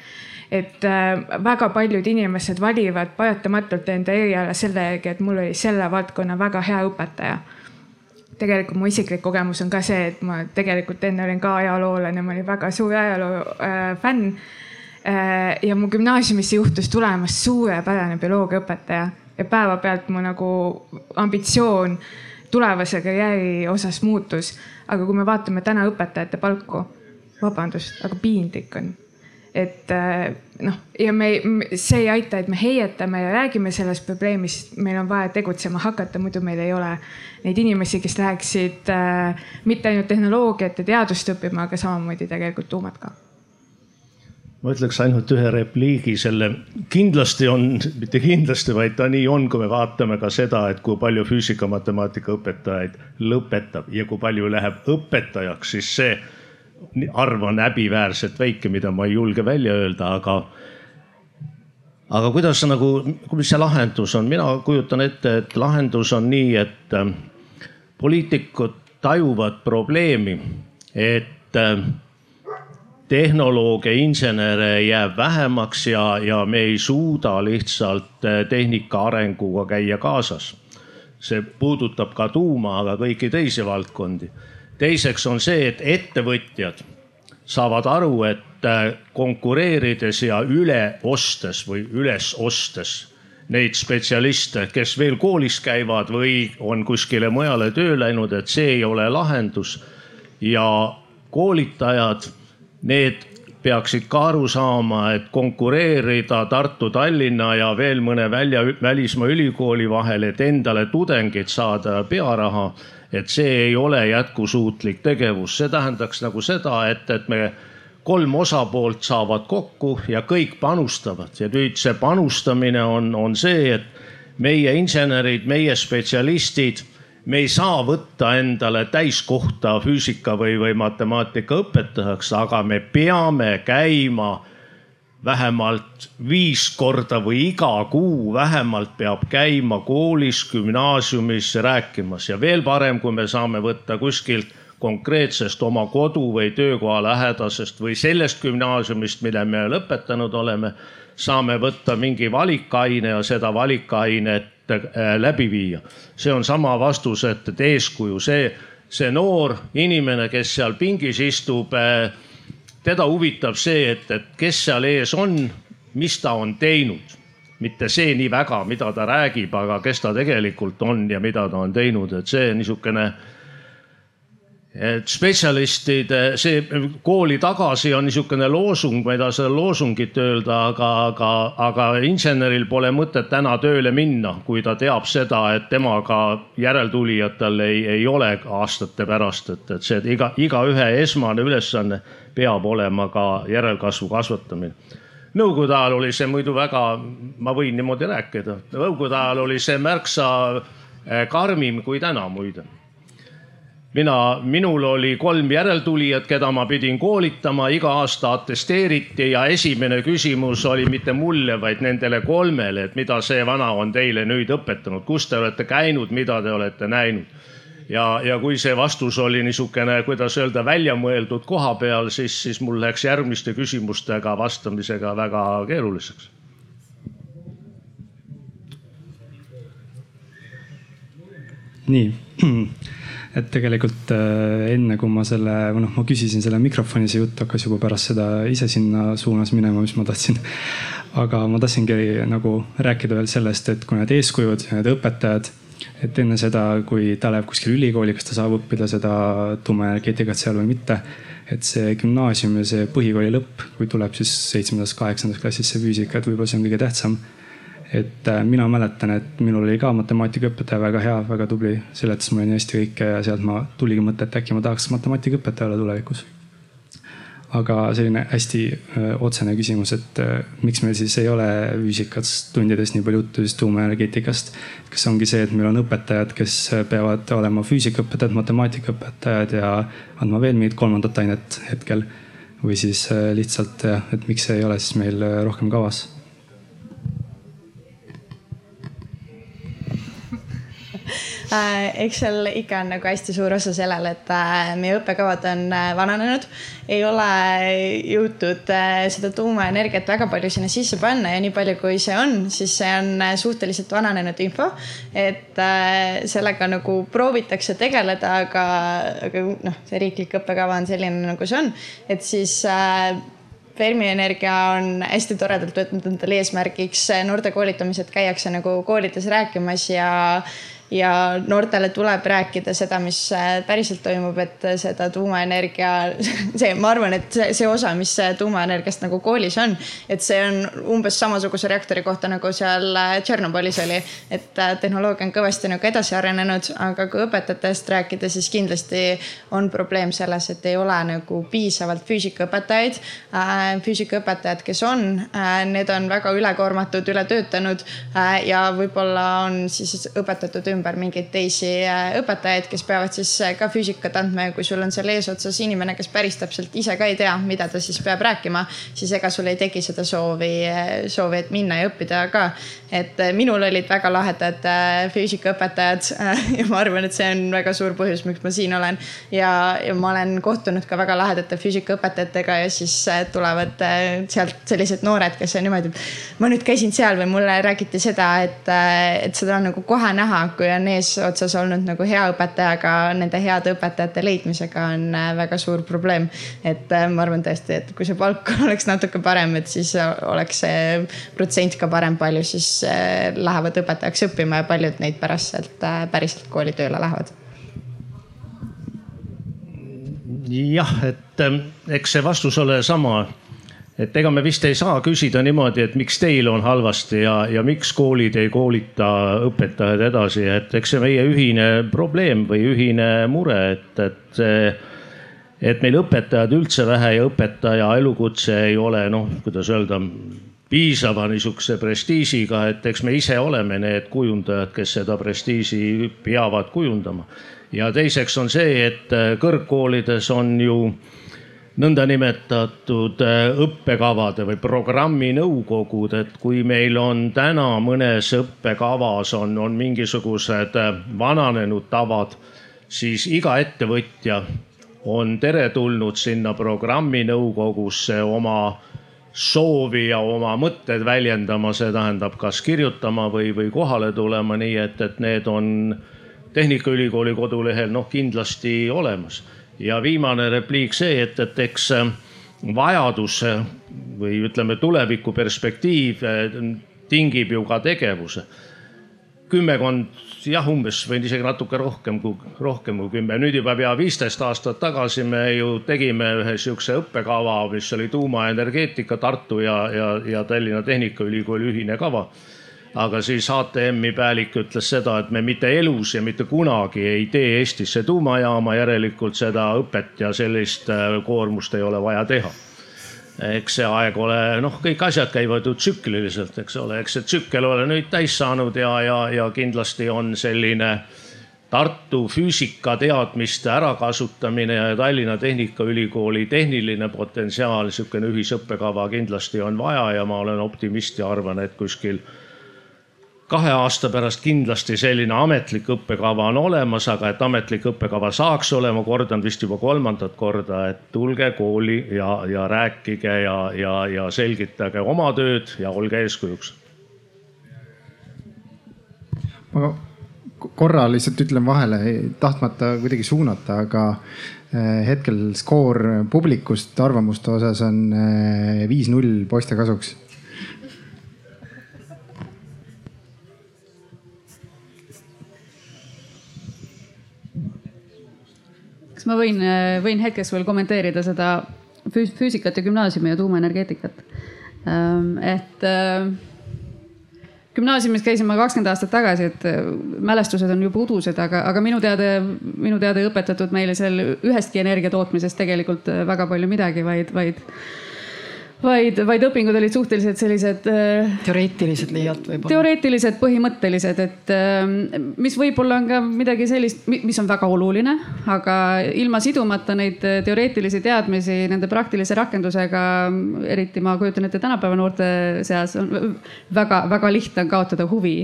et äh, väga paljud inimesed valivad paratamatult enda eriala selle järgi, et mul oli selle valdkonna väga hea õpetaja tegelikult mu isiklik kogemus on ka see, et ma tegelikult enne olin ka ajaloolane, ma olin väga suur ajaloo äh, fänn äh,. ja mu gümnaasiumisse juhtus tulemas suurepärane bioloogiaõpetaja ja päevapealt mu nagu ambitsioon tulevase karjääri osas muutus. aga kui me vaatame täna õpetajate palku, vabandust, aga piinlik on et äh, noh, ja me, see ei aita, et me heietame ja räägime sellest probleemist, meil on vaja tegutsema hakata, muidu meil ei ole neid inimesi, kes läheksid äh, mitte ainult tehnoloogiat ja teadust õppima, aga samamoodi tegelikult tuumat ka. Ma ütleks ainult ühe repliigi selle, kindlasti on, mitte kindlasti, vaid ta nii on, kui me vaatame ka seda, et kui palju füüsika-matemaatika õpetajaid lõpetab ja kui palju läheb õpetajaks, siis see arv on häbiväärselt väike, mida ma ei julge välja öelda, aga. aga kuidas nagu, mis see lahendus on, mina kujutan ette, et lahendus on nii, et äh, poliitikud tajuvad probleemi, et äh, tehnoloogia, insenere jääb vähemaks ja, ja me ei suuda lihtsalt äh, tehnika arenguga käia kaasas. see puudutab ka tuuma, aga kõiki teisi valdkondi teiseks on see, et ettevõtjad saavad aru, et äh, konkureerides ja üle ostes või üles ostes neid spetsialiste, kes veel koolis käivad või on kuskile mujale töö läinud, et see ei ole lahendus. ja koolitajad, need peaksid ka aru saama, et konkureerida Tartu, Tallinna ja veel mõne välja, välismaa ülikooli vahel, et endale tudengid saada pearaha et see ei ole jätkusuutlik tegevus, see tähendaks nagu seda, et, et me kolm osapoolt saavad kokku ja kõik panustavad. Ja nüüd see panustamine on, on see, et meie insenerid, meie spetsialistid, me ei saa võtta endale täiskohta füüsika või, või matemaatika õpetajaks, aga me peame käima vähemalt viis korda või iga kuu vähemalt peab käima koolis, gümnaasiumis rääkimas ja veel parem, kui me saame võtta kuskilt konkreetsest oma kodu või töökoha lähedasest või sellest gümnaasiumist, mille me lõpetanud oleme, saame võtta mingi valikaine ja seda valikainet äh, läbi viia. see on sama vastus, et, et eeskuju, see, see noor inimene, kes seal pingis istub äh, teda huvitab see, et, et kes seal ees on, mis ta on teinud, mitte see nii väga, mida ta räägib, aga kes ta tegelikult on ja mida ta on teinud, et see niisugune et spetsialistide, see kooli tagasi on niisugune loosung, ma ei taha seda loosungit öelda, aga, aga, aga inseneril pole mõtet täna tööle minna, kui ta teab seda, et temaga järeltulijatel ei, ei ole aastate pärast, et, et see iga, igaühe esmane ülesanne peab olema ka järelkasvu kasvatamine. Nõukogude ajal oli see muidu väga, ma võin niimoodi rääkida, nõukogude ajal oli see märksa eh, karmim kui täna muide mina, minul oli kolm järeltulijat, keda ma pidin koolitama, iga aasta atesteeriti ja esimene küsimus oli mitte mulle, vaid nendele kolmele, et mida see vana on teile nüüd õpetanud, kus te olete käinud, mida te olete näinud? Ja, ja kui see vastus oli niisugune, kuidas öelda, välja mõeldud koha peal, siis, siis mul läks järgmiste küsimustega vastamisega väga keeruliseks. nii, et tegelikult äh, enne kui ma selle, või noh, ma küsisin selle mikrofoni, see jutt hakkas juba pärast seda ise sinna suunas minema, mis ma tahtsin. aga ma tahtsingi nagu rääkida veel sellest, et kui need eeskujud need õpetajad et enne seda, kui ta läheb kuskile ülikooli, kas ta saab õppida seda tuumaenergeetikat seal või mitte. et see gümnaasium ja see põhikooli lõpp, kui tuleb siis seitsmendas, kaheksandas klassis see füüsika, et võib-olla see on kõige tähtsam. Et äh, mina mäletan, et minul oli ka matemaatikaõpetaja väga hea, väga tubli, seletas mulle nii hästi kõike ja sealt ma tuligi mõte, et äkki ma tahaks matemaatikaõpetaja olla tulevikus. Aga selline hästi öö, otsene küsimus, et öö, miks meil siis ei ole füüsikas tundides nii palju juttu siis tuumaenergeetikast. kas ongi see, et meil on õpetajad, kes peavad olema füüsikaõpetajad, matemaatikaõpetajad ja andma veel mingit kolmandat ainet hetkel? Või siis lihtsalt jah, et miks see ei ole siis meil rohkem kavas eks seal ikka on nagu hästi suur osa sellel, et äh, meie õppekavad on äh, vananenud. ei ole jõutud seda tuumaenergiat väga palju sinna sisse panna ja nii palju, kui see on, siis see on suhteliselt vananenud info. et sellega nagu proovitakse tegeleda, aga, aga noh, see riiklik õppekava on selline, nagu see on, et siis Fermi Energia on hästi toredalt võtnud endale eesmärgiks noorte koolitamised, käiakse nagu koolides rääkimas ja ja noortele tuleb rääkida seda, mis äh, päriselt toimub, et seda tuumaenergia, see, ma arvan, et see, see osa, mis tuumaenergiast nagu koolis on, et see on umbes samasuguse reaktori kohta, nagu seal äh, Tšernobõlis oli. et äh, tehnoloogia on kõvasti nagu edasi arenenud, aga kui õpetajatest rääkida, siis kindlasti on probleem selles, et ei ole nagu piisavalt füüsikaõpetajaid. füüsikaõpetajad, kes on, need on väga ülekoormatud, ületöötanud ja võib-olla on siis õpetatud ümber ümber mingeid teisi äh, õpetajaid, kes peavad siis äh, ka füüsikat andma ja kui sul on seal eesotsas inimene, kes päris täpselt ise ka ei tea, mida ta siis peab rääkima, siis ega sul ei teki seda soovi, äh, soovi, et minna ja õppida ka. et minul olid väga lahedad füüsikaõpetajad ja ma arvan, et see on väga suur põhjus, miks ma siin olen. ja, ja ma olen kohtunud ka väga lahedate füüsikaõpetajatega ja siis tulevad sealt sellised noored, kes on niimoodi, et ma nüüd käisin seal või mulle räägiti seda, et, et seda on nagu kohe näha, kui kui on eesotsas olnud nagu hea õpetaja, aga nende heade õpetajate leidmisega on äh, väga suur probleem. et äh, ma arvan tõesti, et kui see palk oleks natuke parem, et siis oleks see protsent ka parem, palju siis äh, lähevad õpetajaks õppima ja paljud neid pärast sealt päriselt kooli tööle lähevad jah, et ähm, eks see vastus ole sama et ega me vist ei saa küsida niimoodi, et miks teil on halvasti ja, ja miks koolid ei koolita õpetajaid edasi, et eks see meie ühine probleem või ühine mure, et, et et meil õpetajaid üldse vähe ja õpetaja elukutse ei ole noh, kuidas öelda, piisava niisuguse prestiižiga, et eks me ise oleme need kujundajad, kes seda prestiiži peavad kujundama. ja teiseks on see, et kõrgkoolides on ju nõndanimetatud õppekavade või programminõukogud, et kui meil on täna mõnes õppekavas on, on mingisugused vananenud tavad, siis iga ettevõtja on teretulnud sinna programminõukogusse oma soovi ja oma mõtteid väljendama, see tähendab, kas kirjutama või, või kohale tulema, nii et, et need on Tehnikaülikooli kodulehel noh kindlasti olemas. Ja viimane repliik see, et, et eks vajadus või ütleme, tuleviku perspektiiv tingib ju ka tegevuse. kümmekond jah, umbes võin isegi natuke rohkem kui, rohkem kui kümme, nüüd juba pea viisteist aastat tagasi me ju tegime ühe sihukese õppekava, mis oli tuumaenergeetika Tartu ja, ja, ja Tallinna Tehnikaülikooli ühine kava. Aga siis HTM-i pealik ütles seda, et me mitte elus ja mitte kunagi ei tee Eestisse tuumajaama, järelikult seda õpet ja sellist äh, koormust ei ole vaja teha. Eks see aeg ole, noh, kõik asjad käivad ju tsükliliselt, eks ole, eks see tsükkel ole nüüd täis saanud ja, ja, ja kindlasti on selline Tartu füüsikateadmiste ärakasutamine ja Tallinna Tehnikaülikooli tehniline potentsiaal, niisugune ühisõppekava kindlasti on vaja ja ma olen optimist ja arvan, et kuskil kahe aasta pärast kindlasti selline ametlik õppekava on olemas, aga et ametlik õppekava saaks olema, kordan vist juba kolmandat korda, et tulge kooli ja, ja rääkige ja, ja, ja selgitage oma tööd ja olge eeskujuks. ma korra lihtsalt ütlen vahele, tahtmata kuidagi suunata, aga eh, hetkel skoor publikust arvamuste osas on eh, viis-null poiste kasuks kas ma võin, võin hetkeks veel kommenteerida seda füüsikat ja gümnaasiumi ja tuumaenergeetikat? Ähm, et äh, gümnaasiumis käisin ma kakskümmend aastat tagasi, et äh, mälestused on juba udused, aga, aga minu teada, minu teada ei õpetatud meile seal ühestki energia tootmisest tegelikult äh, väga palju midagi, vaid, vaid vaid, vaid õpingud olid suhteliselt sellised. Äh, teoreetilised liialt võib-olla. teoreetilised, põhimõttelised, et ähm, mis võib-olla on ka midagi sellist, mis on väga oluline, aga ilma sidumata neid teoreetilisi teadmisi nende praktilise rakendusega, eriti ma kujutan ette tänapäeva noorte seas on väga-väga lihtne on kaotada huvi.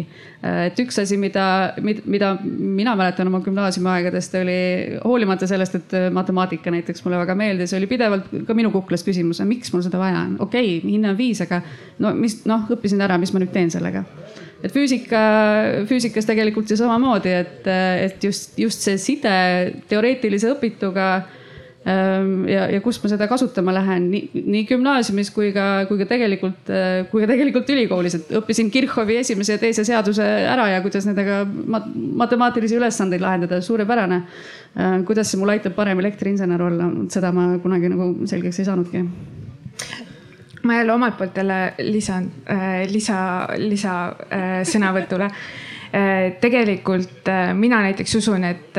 Et üks asi, mida, mida mina mäletan oma gümnaasiumiaegadest oli hoolimata sellest, et matemaatika näiteks mulle väga meeldis, oli pidevalt ka minu kuklas küsimus, miks mul seda vaja on okei okay,, hinne on viis, aga no mis noh, õppisin ära, mis ma nüüd teen sellega. et füüsika, füüsikas tegelikult ju samamoodi, et, et just, just see side teoreetilise õpituga ja, ja kus ma seda kasutama lähen? Nii, nii gümnaasiumis kui ka, kui ka tegelikult, kui ka tegelikult ülikoolis, et õppisin Kirchhoffi esimese ja teise seaduse ära ja kuidas nendega mat matemaatilisi ülesandeid lahendada, suurepärane. Äh, kuidas see mul aitab parem elektriinsener olla, seda ma kunagi nagu selgeks ei saanudki. Ma jälle omalt poolt jälle lisan äh, lisa, lisa äh, sõnavõtule. äh, tegelikult mina näiteks usun, et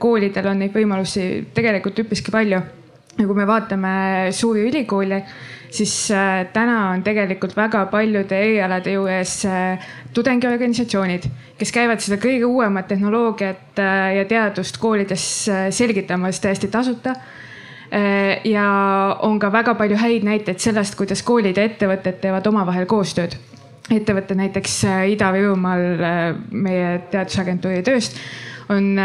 koolidel on neid võimalusi tegelikult üpriski palju. ja kui me vaatame suuri ülikooli, siis täna on tegelikult väga paljude erialade juures tudengiorganisatsioonid, kes käivad seda kõige uuemat tehnoloogiat ja teadust koolides selgitamas täiesti tasuta Äh, ja on ka väga palju häid näiteid sellest, kuidas koolid ja ettevõtted teevad omavahel koostööd. Ettevõtted näiteks äh, Ida-Virumaal äh, meie teadusagentuuri tööst on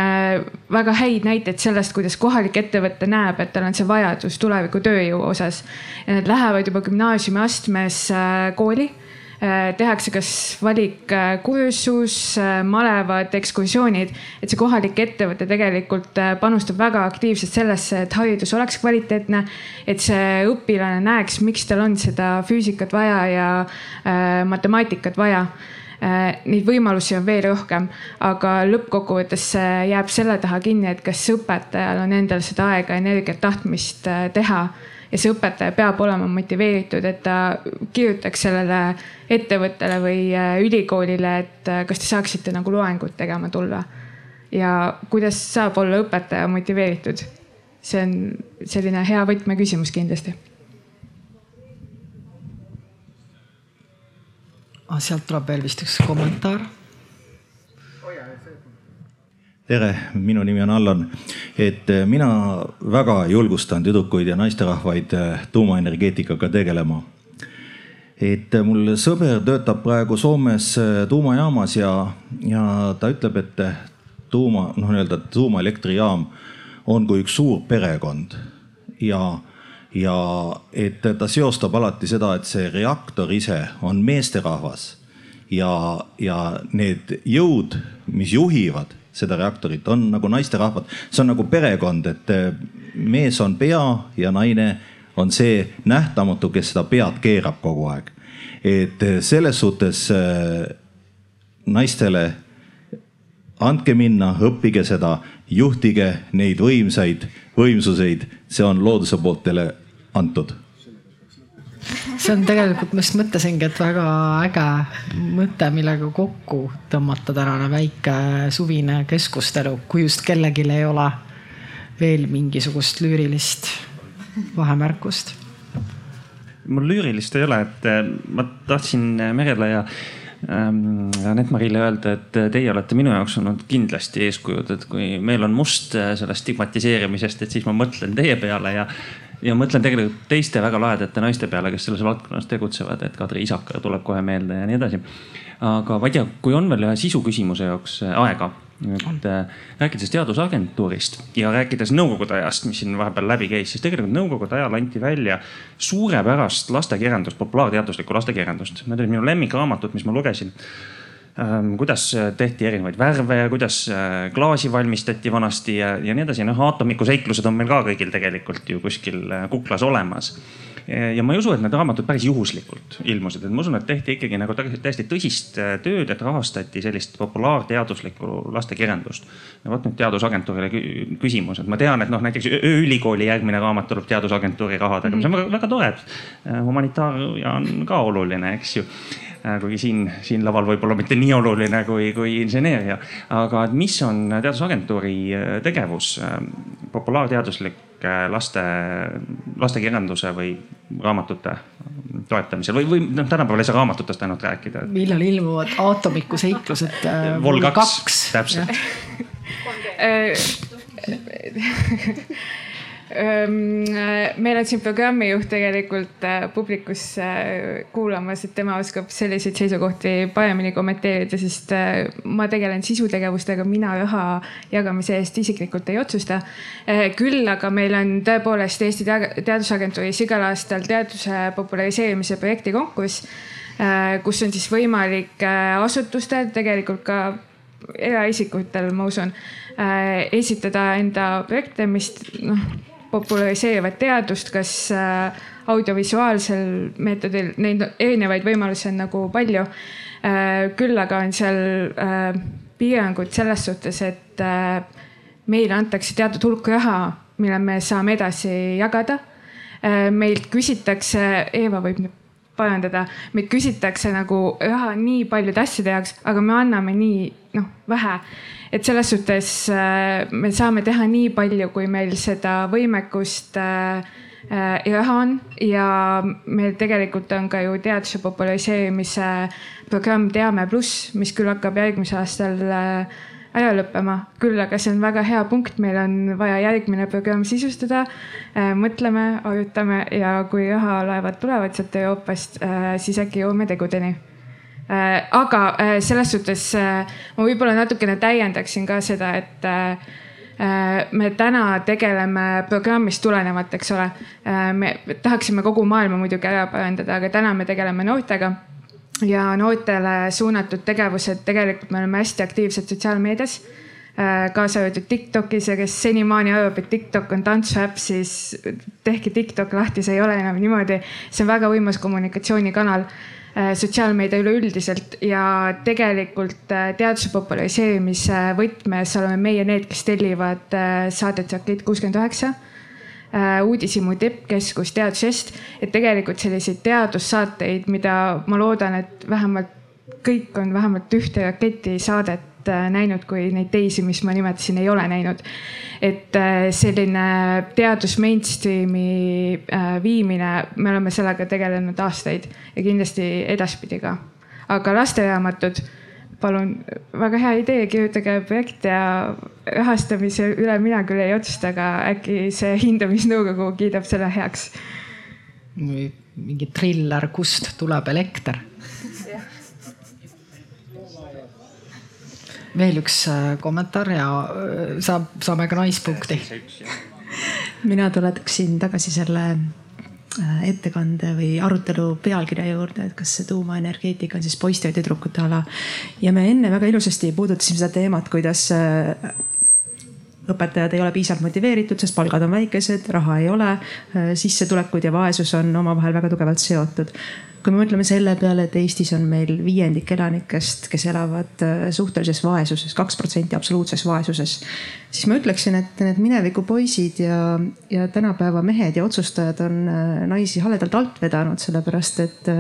väga häid näiteid sellest, kuidas kohalik ettevõte näeb, et tal on see vajadus tuleviku tööjõu osas. ja nad lähevad juba gümnaasiumi astmes kooli Äh, tehakse kas valikkursus, äh, malevad, ekskursioonid, et see kohalik ettevõte tegelikult äh, panustab väga aktiivselt sellesse, et haridus oleks kvaliteetne. et see õpilane näeks, miks tal on seda füüsikat vaja ja matemaatikat vaja. Neid võimalusi on veel rohkem, aga lõppkokkuvõttes jääb selle taha kinni, et kas õpetajal on endal seda aega, energiat, tahtmist teha ja see õpetaja peab olema motiveeritud, et ta kirjutaks sellele ettevõttele või äh, ülikoolile, et äh, kas te saaksite nagu loengut tegema tulla. ja kuidas saab olla õpetaja motiveeritud? see on selline hea võtmeküsimus kindlasti. Ah, sealt tuleb veel vist üks kommentaar tere, minu nimi on Allan. et eh, mina väga julgustan tüdrukuid ja naisterahvaid eh, tuumaenergeetikaga tegelema. et eh, mul sõber töötab praegu Soomes tuumajaamas ja, ja ta ütleb, et tuuma, noh, nii-öelda tuumaelektrijaam on kui üks suur perekond ja, ja et ta seostab alati seda, et see reaktor ise on meesterahvas ja, ja need jõud, mis juhivad seda reaktorit, on nagu naisterahvad, see on nagu perekond, et eh, mees on pea ja naine on see nähtamatu, kes seda pead keerab kogu aeg. et eh, selles suhtes eh, naistele andke minna, õppige seda, juhtige neid võimsaid võimsuseid, see on looduse poolt teile antud see on tegelikult, ma just mõtlesingi, et väga äge mõte, millega kokku tõmmata tänane väike suvine keskustelu, kui just kellelgi ei ole veel mingisugust lüürilist vahemärkust. mul lüürilist ei ole, et eh, ma tahtsin Merele ja ähm, Anett-Marile öelda, et teie olete minu jaoks olnud kindlasti eeskujud, et kui meil on must eh, sellest stigmatiseerimisest, et siis ma mõtlen teie peale ja ja mõtlen tegelikult teiste väga lahedate naiste peale, kes selles valdkonnas tegutsevad, et Kadri Isakar tuleb kohe meelde ja nii edasi. aga ma ei tea, kui on veel ühe sisu küsimuse jaoks äh, aega, et äh, rääkides teadusagentuurist ja rääkides nõukogude ajast, mis siin vahepeal läbi käis, siis tegelikult nõukogude ajal anti välja suurepärast lastekirjandust, populaarteaduslikku lastekirjandust. Need olid minu lemmikraamatud, mis ma lugesin kuidas äh, tehti erinevaid värve ja kuidas äh, klaasi valmistati vanasti ja, ja nii edasi. noh, aatomiku seiklused on meil ka kõigil tegelikult ju kuskil äh, kuklas olemas. ja ma ei usu, et need raamatud päris juhuslikult ilmusid, et ma usun, et tehti ikkagi nagu täiesti tõsist tööd, et rahastati sellist populaarteaduslikku lastekirjandust. ja vot nüüd teadusagentuurile küsimus, et ma tean, et noh, näiteks Ööülikooli järgmine raamat tuleb teadusagentuuri rahadega, mis on väga, väga tore. humanitaaria on ka oluline, eks ju kuigi siin, siin laval võib-olla mitte nii oluline kui, kui inseneeria. aga et mis on Teadusagentuuri äh, tegevus äh, populaarteaduslike laste, lastekirjanduse või raamatute toetamisel või, või noh, tänapäeval ei saa raamatutest ainult rääkida. millal ilmuvad aatomiku seiklused äh,? Vol kaks, täpselt meil on siin programmijuht tegelikult äh, publikus äh, kuulamas, et tema oskab selliseid seisukohti paremini kommenteerida, sest äh, ma tegelen sisutegevustega, mina raha jagamise eest isiklikult ei otsusta. küll aga meil on tõepoolest Eesti Teadusagentuuris igal aastal teaduse populariseerimise projekti konkurss, kus on siis võimalik asutustel, tegelikult ka eraisikutel, ma usun, esitada enda projekte, mis noh populariseerivad teadust, kas äh, audiovisuaalsel meetodil, neid erinevaid võimalusi on nagu palju. Äh, küll aga on seal äh, piirangud selles suhtes, et meile antakse teatud hulk raha, mille me saame edasi jagada. meilt küsitakse, Eeva võib nüüd parandada, meid küsitakse nagu raha nii paljude asjade jaoks, aga me anname nii noh, vähe. Et selles suhtes äh, me saame teha nii palju, kui meil seda võimekust äh, äh, ja raha on. Ja meil tegelikult on ka ju teaduse populariseerimise programm Teame pluss, mis küll hakkab järgmisel aastal ära lõppema, küll aga see on väga hea punkt, meil on vaja järgmine programm sisustada. mõtleme, arutame ja kui rahalaevad tulevad sealt Euroopast, siis äkki jõuame tegudeni Äh, aga äh, selles suhtes äh, ma võib-olla natukene täiendaksin ka seda, et me täna tegeleme programmist tulenevalt, eks ole. me tahaksime kogu maailma muidugi ära parandada, aga täna me tegeleme noortega ja noortele suunatud tegevused, tegelikult me oleme hästi aktiivsed sotsiaalmeedias. Kaasa arvatud Tiktokis ja kes senimaani arvab, et Tiktok on tantsuäpp, siis tehke Tiktok lahti, see ei ole enam niimoodi. see on väga võimas kommunikatsioonikanal Äh, sotsiaalmeedia üleüldiselt. Ja tegelikult äh, teaduse populariseerimise võtmes oleme meie need, kes tellivad äh, saadet Rakett kuuskümmend üheksa. äh, uudishimu tippkeskus Teadusest, et tegelikult selliseid teadussaateid, mida ma loodan, et vähemalt kõik on vähemalt ühte raketisaadet äh, näinud, kui neid teisi, mis ma nimetasin, ei ole näinud. et äh, selline teadus mainstream'i viimine, me oleme sellega tegelenud aastaid ja kindlasti edaspidi ka. aga lasteraamatud palun, väga hea idee, kirjutage projekt ja rahastamise üle mina küll ei otsusta, aga äkki see hindamisnõukogu kiidab selle heaks. või mingi triller, kust tuleb elekter. veel üks äh, kommentaar ja äh, saab, saame ka naispunkti. mina tuleksin tagasi selle ettekande või arutelu pealkirja juurde, et kas see tuumaenergeetika on siis poiste või tüdrukute ala. ja me enne väga ilusasti puudutasime seda teemat, kuidas äh, õpetajad ei ole piisavalt motiveeritud, sest palgad on väikesed, raha ei ole, äh, sissetulekud ja vaesus on omavahel väga tugevalt seotud. Kui me mõtleme selle peale, et Eestis on meil viiendik elanikest, kes elavad äh, suhtelises vaesuses, kaks protsenti absoluutses vaesuses, siis ma ütleksin, et need mineviku poisid ja, ja tänapäeva mehed ja otsustajad on äh, naisi haledalt alt vedanud, sellepärast et,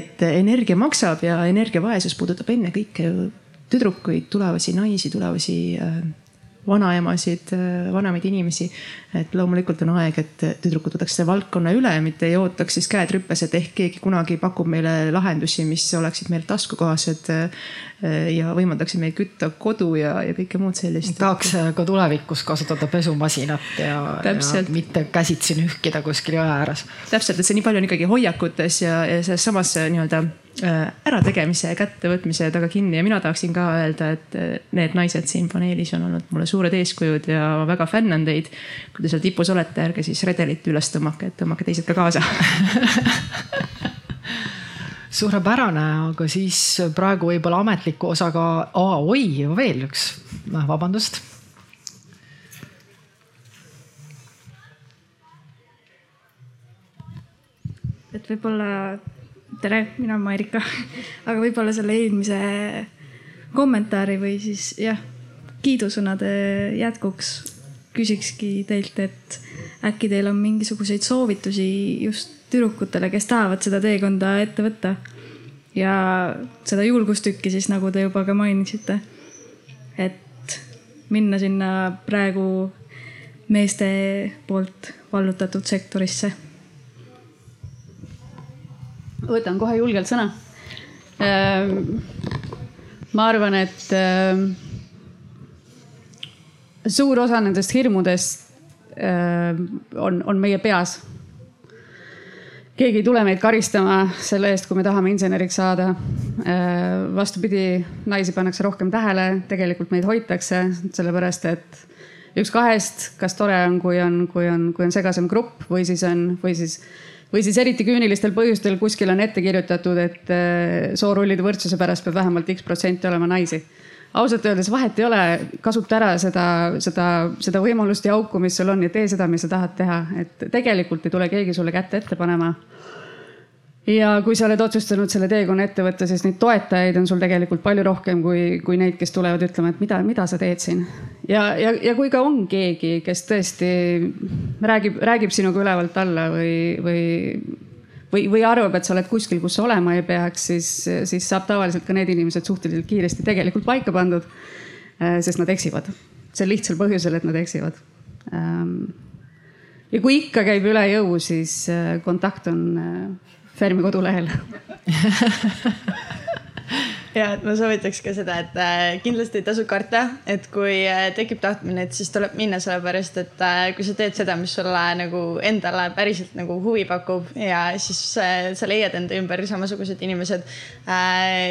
et energia maksab ja energiavaesus puudutab ennekõike ju tüdrukuid, tulevasi naisi, tulevasi vanaemasid, vanemaid inimesi. et loomulikult on aeg, et tüdrukud võtaks selle valdkonna üle, mitte ei ootaks siis käed rüppes, et ehk keegi kunagi pakub meile lahendusi, mis oleksid meil taskukohased. ja võimaldaksid meil kütta kodu ja, ja kõike muud sellist. tahaks ka tulevikus kasutada pesumasinat ja, ja mitte käsitsi nühkida kuskil jõe ääres. täpselt, et see nii palju on ikkagi hoiakutes ja, ja selles samas nii-öelda Äh, ärategemise ja kättevõtmise taga kinni ja mina tahaksin ka öelda, et äh, need naised siin paneelis on olnud mulle suured eeskujud ja ma väga fännan teid. kui te seal tipus olete, ärge siis redelit üles tõmmake, et tõmmake teised ka kaasa. Suurepärane, aga siis praegu võib-olla ametliku osaga, oi, veel üks, vabandust. Et võib-olla tere, mina olen Marika. aga võib-olla selle eelmise kommentaari või siis jah, kiidusõnade jätkuks küsikski teilt, et äkki teil on mingisuguseid soovitusi just tüdrukutele, kes tahavad seda teekonda ette võtta. ja seda julgustükki siis, nagu te juba ka mainisite. et minna sinna praegu meeste poolt vallutatud sektorisse võtan kohe julgelt sõna. Ehm, ma arvan, et ehm, suur osa nendest hirmudest ehm, on, on meie peas. keegi ei tule meid karistama selle eest, kui me tahame inseneriks saada. vastupidi, naisi pannakse rohkem tähele, tegelikult meid hoitakse, sellepärast et üks kahest, kas tore on, kui on, kui on, kui on segasem grupp või siis on, või siis või siis eriti küünilistel põhjustel kuskil on ette kirjutatud, et eh, soorullide võrdsuse pärast peab vähemalt X protsenti olema naisi. ausalt öeldes vahet ei ole, kasuta ära seda, seda, seda võimalust ja auku, mis sul on ja tee seda, mis sa tahad teha, et tegelikult ei tule keegi sulle kätte ette panema ja kui sa oled otsustanud selle teekonna ette võtta, siis neid toetajaid on sul tegelikult palju rohkem kui, kui neid, kes tulevad ütlema, et mida, mida sa teed siin. ja, ja, ja kui ka on keegi, kes tõesti räägib, räägib sinuga ülevalt alla või, või, või, või arvab, et sa oled kuskil, kus sa olema ei peaks, siis, siis saab tavaliselt ka need inimesed suhteliselt kiiresti tegelikult paika pandud. Äh, sest nad eksivad, sel lihtsal põhjusel, et nad eksivad ähm, ja kui ikka käib üle jõu, siis äh, kontakt on äh, Fermi kodulehel ja, et ma soovitaks ka seda, et äh, kindlasti ei tasu karta, et kui äh, tekib tahtmine, et siis tuleb minna, sellepärast et äh, kui sa teed seda, mis sulle nagu endale päriselt nagu huvi pakub ja siis sa leiad enda ümber samasugused inimesed.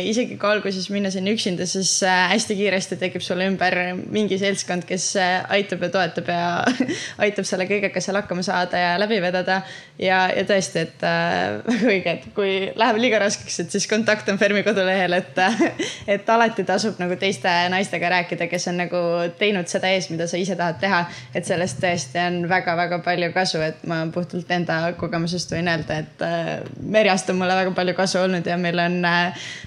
isegi kui alguses minna sinna üksinda, siis hästi kiiresti tekib sulle ümber mingi seltskond, kes aitab ja toetab ja aitab selle kõigega seal hakkama saada ja läbi vedada. ja, ja tõesti, et väga õige, et kui läheb liiga raskeks, et siis kontakt on Fermi kodulehel, et et alati tasub nagu teiste naistega rääkida, kes on nagu teinud seda ees, mida sa ise tahad teha. et sellest tõesti on väga-väga palju kasu, et ma puhtalt enda kogemusest võin öelda, et äh, Merjast on mulle väga palju kasu olnud ja meil on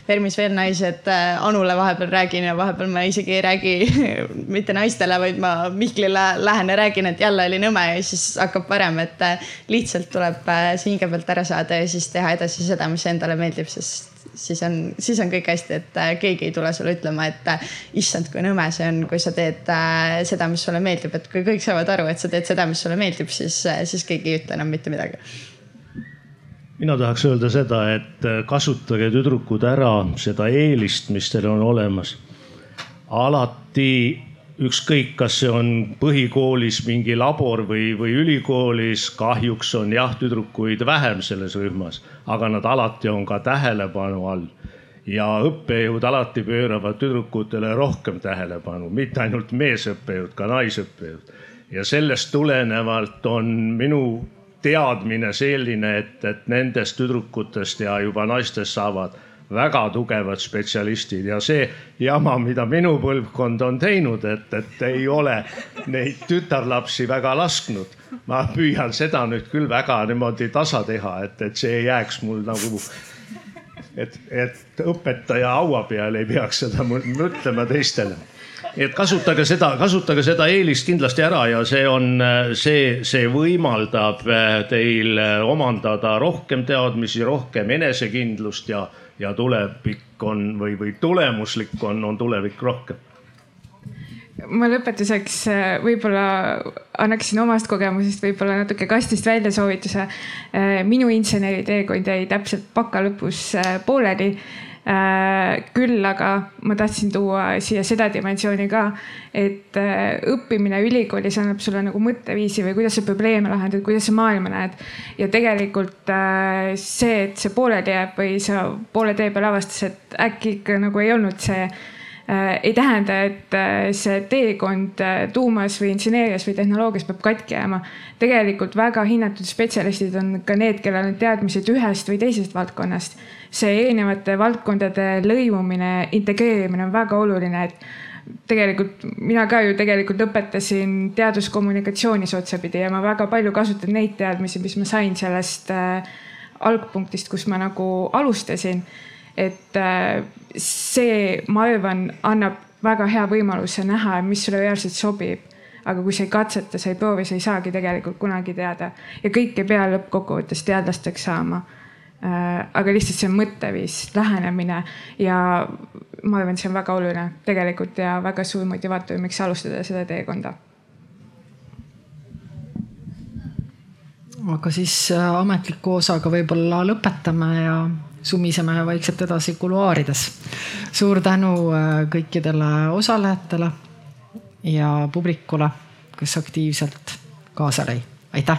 Fermis veel naised. Anule vahepeal räägin ja vahepeal ma isegi ei räägi mitte naistele, vaid ma Mihklile lähen ja räägin, et jälle oli nõme ja siis hakkab parem, et lihtsalt tuleb see hinge pealt ära saada ja siis teha edasi seda, mis endale meeldib, sest siis on, siis on kõik hästi, et äh, keegi ei tule sulle ütlema, et äh, issand, kui nõme see on, kui sa teed äh, seda, mis sulle meeldib, et kui kõik saavad aru, et sa teed seda, mis sulle meeldib, siis, siis keegi ei ütle enam mitte midagi mina tahaks öelda seda, et kasutage tüdrukud ära seda eelist, mis teil on olemas. alati ükskõik, kas see on põhikoolis mingi labor või, või ülikoolis, kahjuks on jah, tüdrukuid vähem selles rühmas, aga nad alati on ka tähelepanu all. ja õppejõud alati pööravad tüdrukutele rohkem tähelepanu, mitte ainult meesõppejõud, ka naisõppejõud. ja sellest tulenevalt on minu teadmine selline, et, et nendest tüdrukutest ja juba naistest saavad väga tugevad spetsialistid ja see jama, mida minu põlvkond on teinud, et, et ei ole neid tütarlapsi väga lasknud. ma püüan seda nüüd küll väga niimoodi tasa teha, et, et see ei jääks mul nagu, et, et õpetaja haua peal ei peaks seda mõtlema teistele et kasutage seda, kasutage seda eelist kindlasti ära ja see on, see, see võimaldab teil omandada rohkem teadmisi, rohkem enesekindlust ja ja tulevik on või, või tulemuslik on, on tulevik rohkem ma lõpetuseks äh, võib-olla annaksin omast kogemusest võib-olla natuke kastist välja soovituse. Äh, minu inseneriteekond jäi täpselt baka lõpus äh, pooleli küll aga ma tahtsin tuua siia seda dimensiooni ka, et äh, õppimine ülikoolis annab sulle nagu mõtteviisi või kuidas sa probleeme lahendad, kuidas sa maailma näed. ja tegelikult äh, see, et see pooleli jääb või sa poole tee peal avastad, et äkki ikka nagu ei olnud see Äh, ei tähenda, et äh, see teekond äh, tuumas või inseneerias või tehnoloogias peab katki jääma. tegelikult väga hinnatud spetsialistid on ka need, kellel on teadmised ühest või teisest valdkonnast. See erinevate valdkondade lõimumine, integreerimine on väga oluline, et tegelikult mina ka ju tegelikult õpetasin teaduskommunikatsioonis otsapidi ja ma väga palju kasutan neid teadmisi, mis ma sain sellest äh, algpunktist, kus ma nagu alustasin et äh, see, ma arvan, annab väga hea võimaluse näha, mis sulle reaalselt sobib. aga kui sa ei katseta, sa ei proovi, sa ei saagi tegelikult kunagi teada ja kõik ei pea lõppkokkuvõttes teadlasteks saama. Äh, aga lihtsalt see mõtteviis, lähenemine ja ma arvan, et see on väga oluline tegelikult ja väga suur motivaator, miks alustada seda teekonda aga siis äh, ametliku osaga võib-olla lõpetame ja sumiseme vaikselt edasi kuluaarides. suur tänu äh, kõikidele osalejatele ja publikule, kes aktiivselt kaasa lõi, aitäh.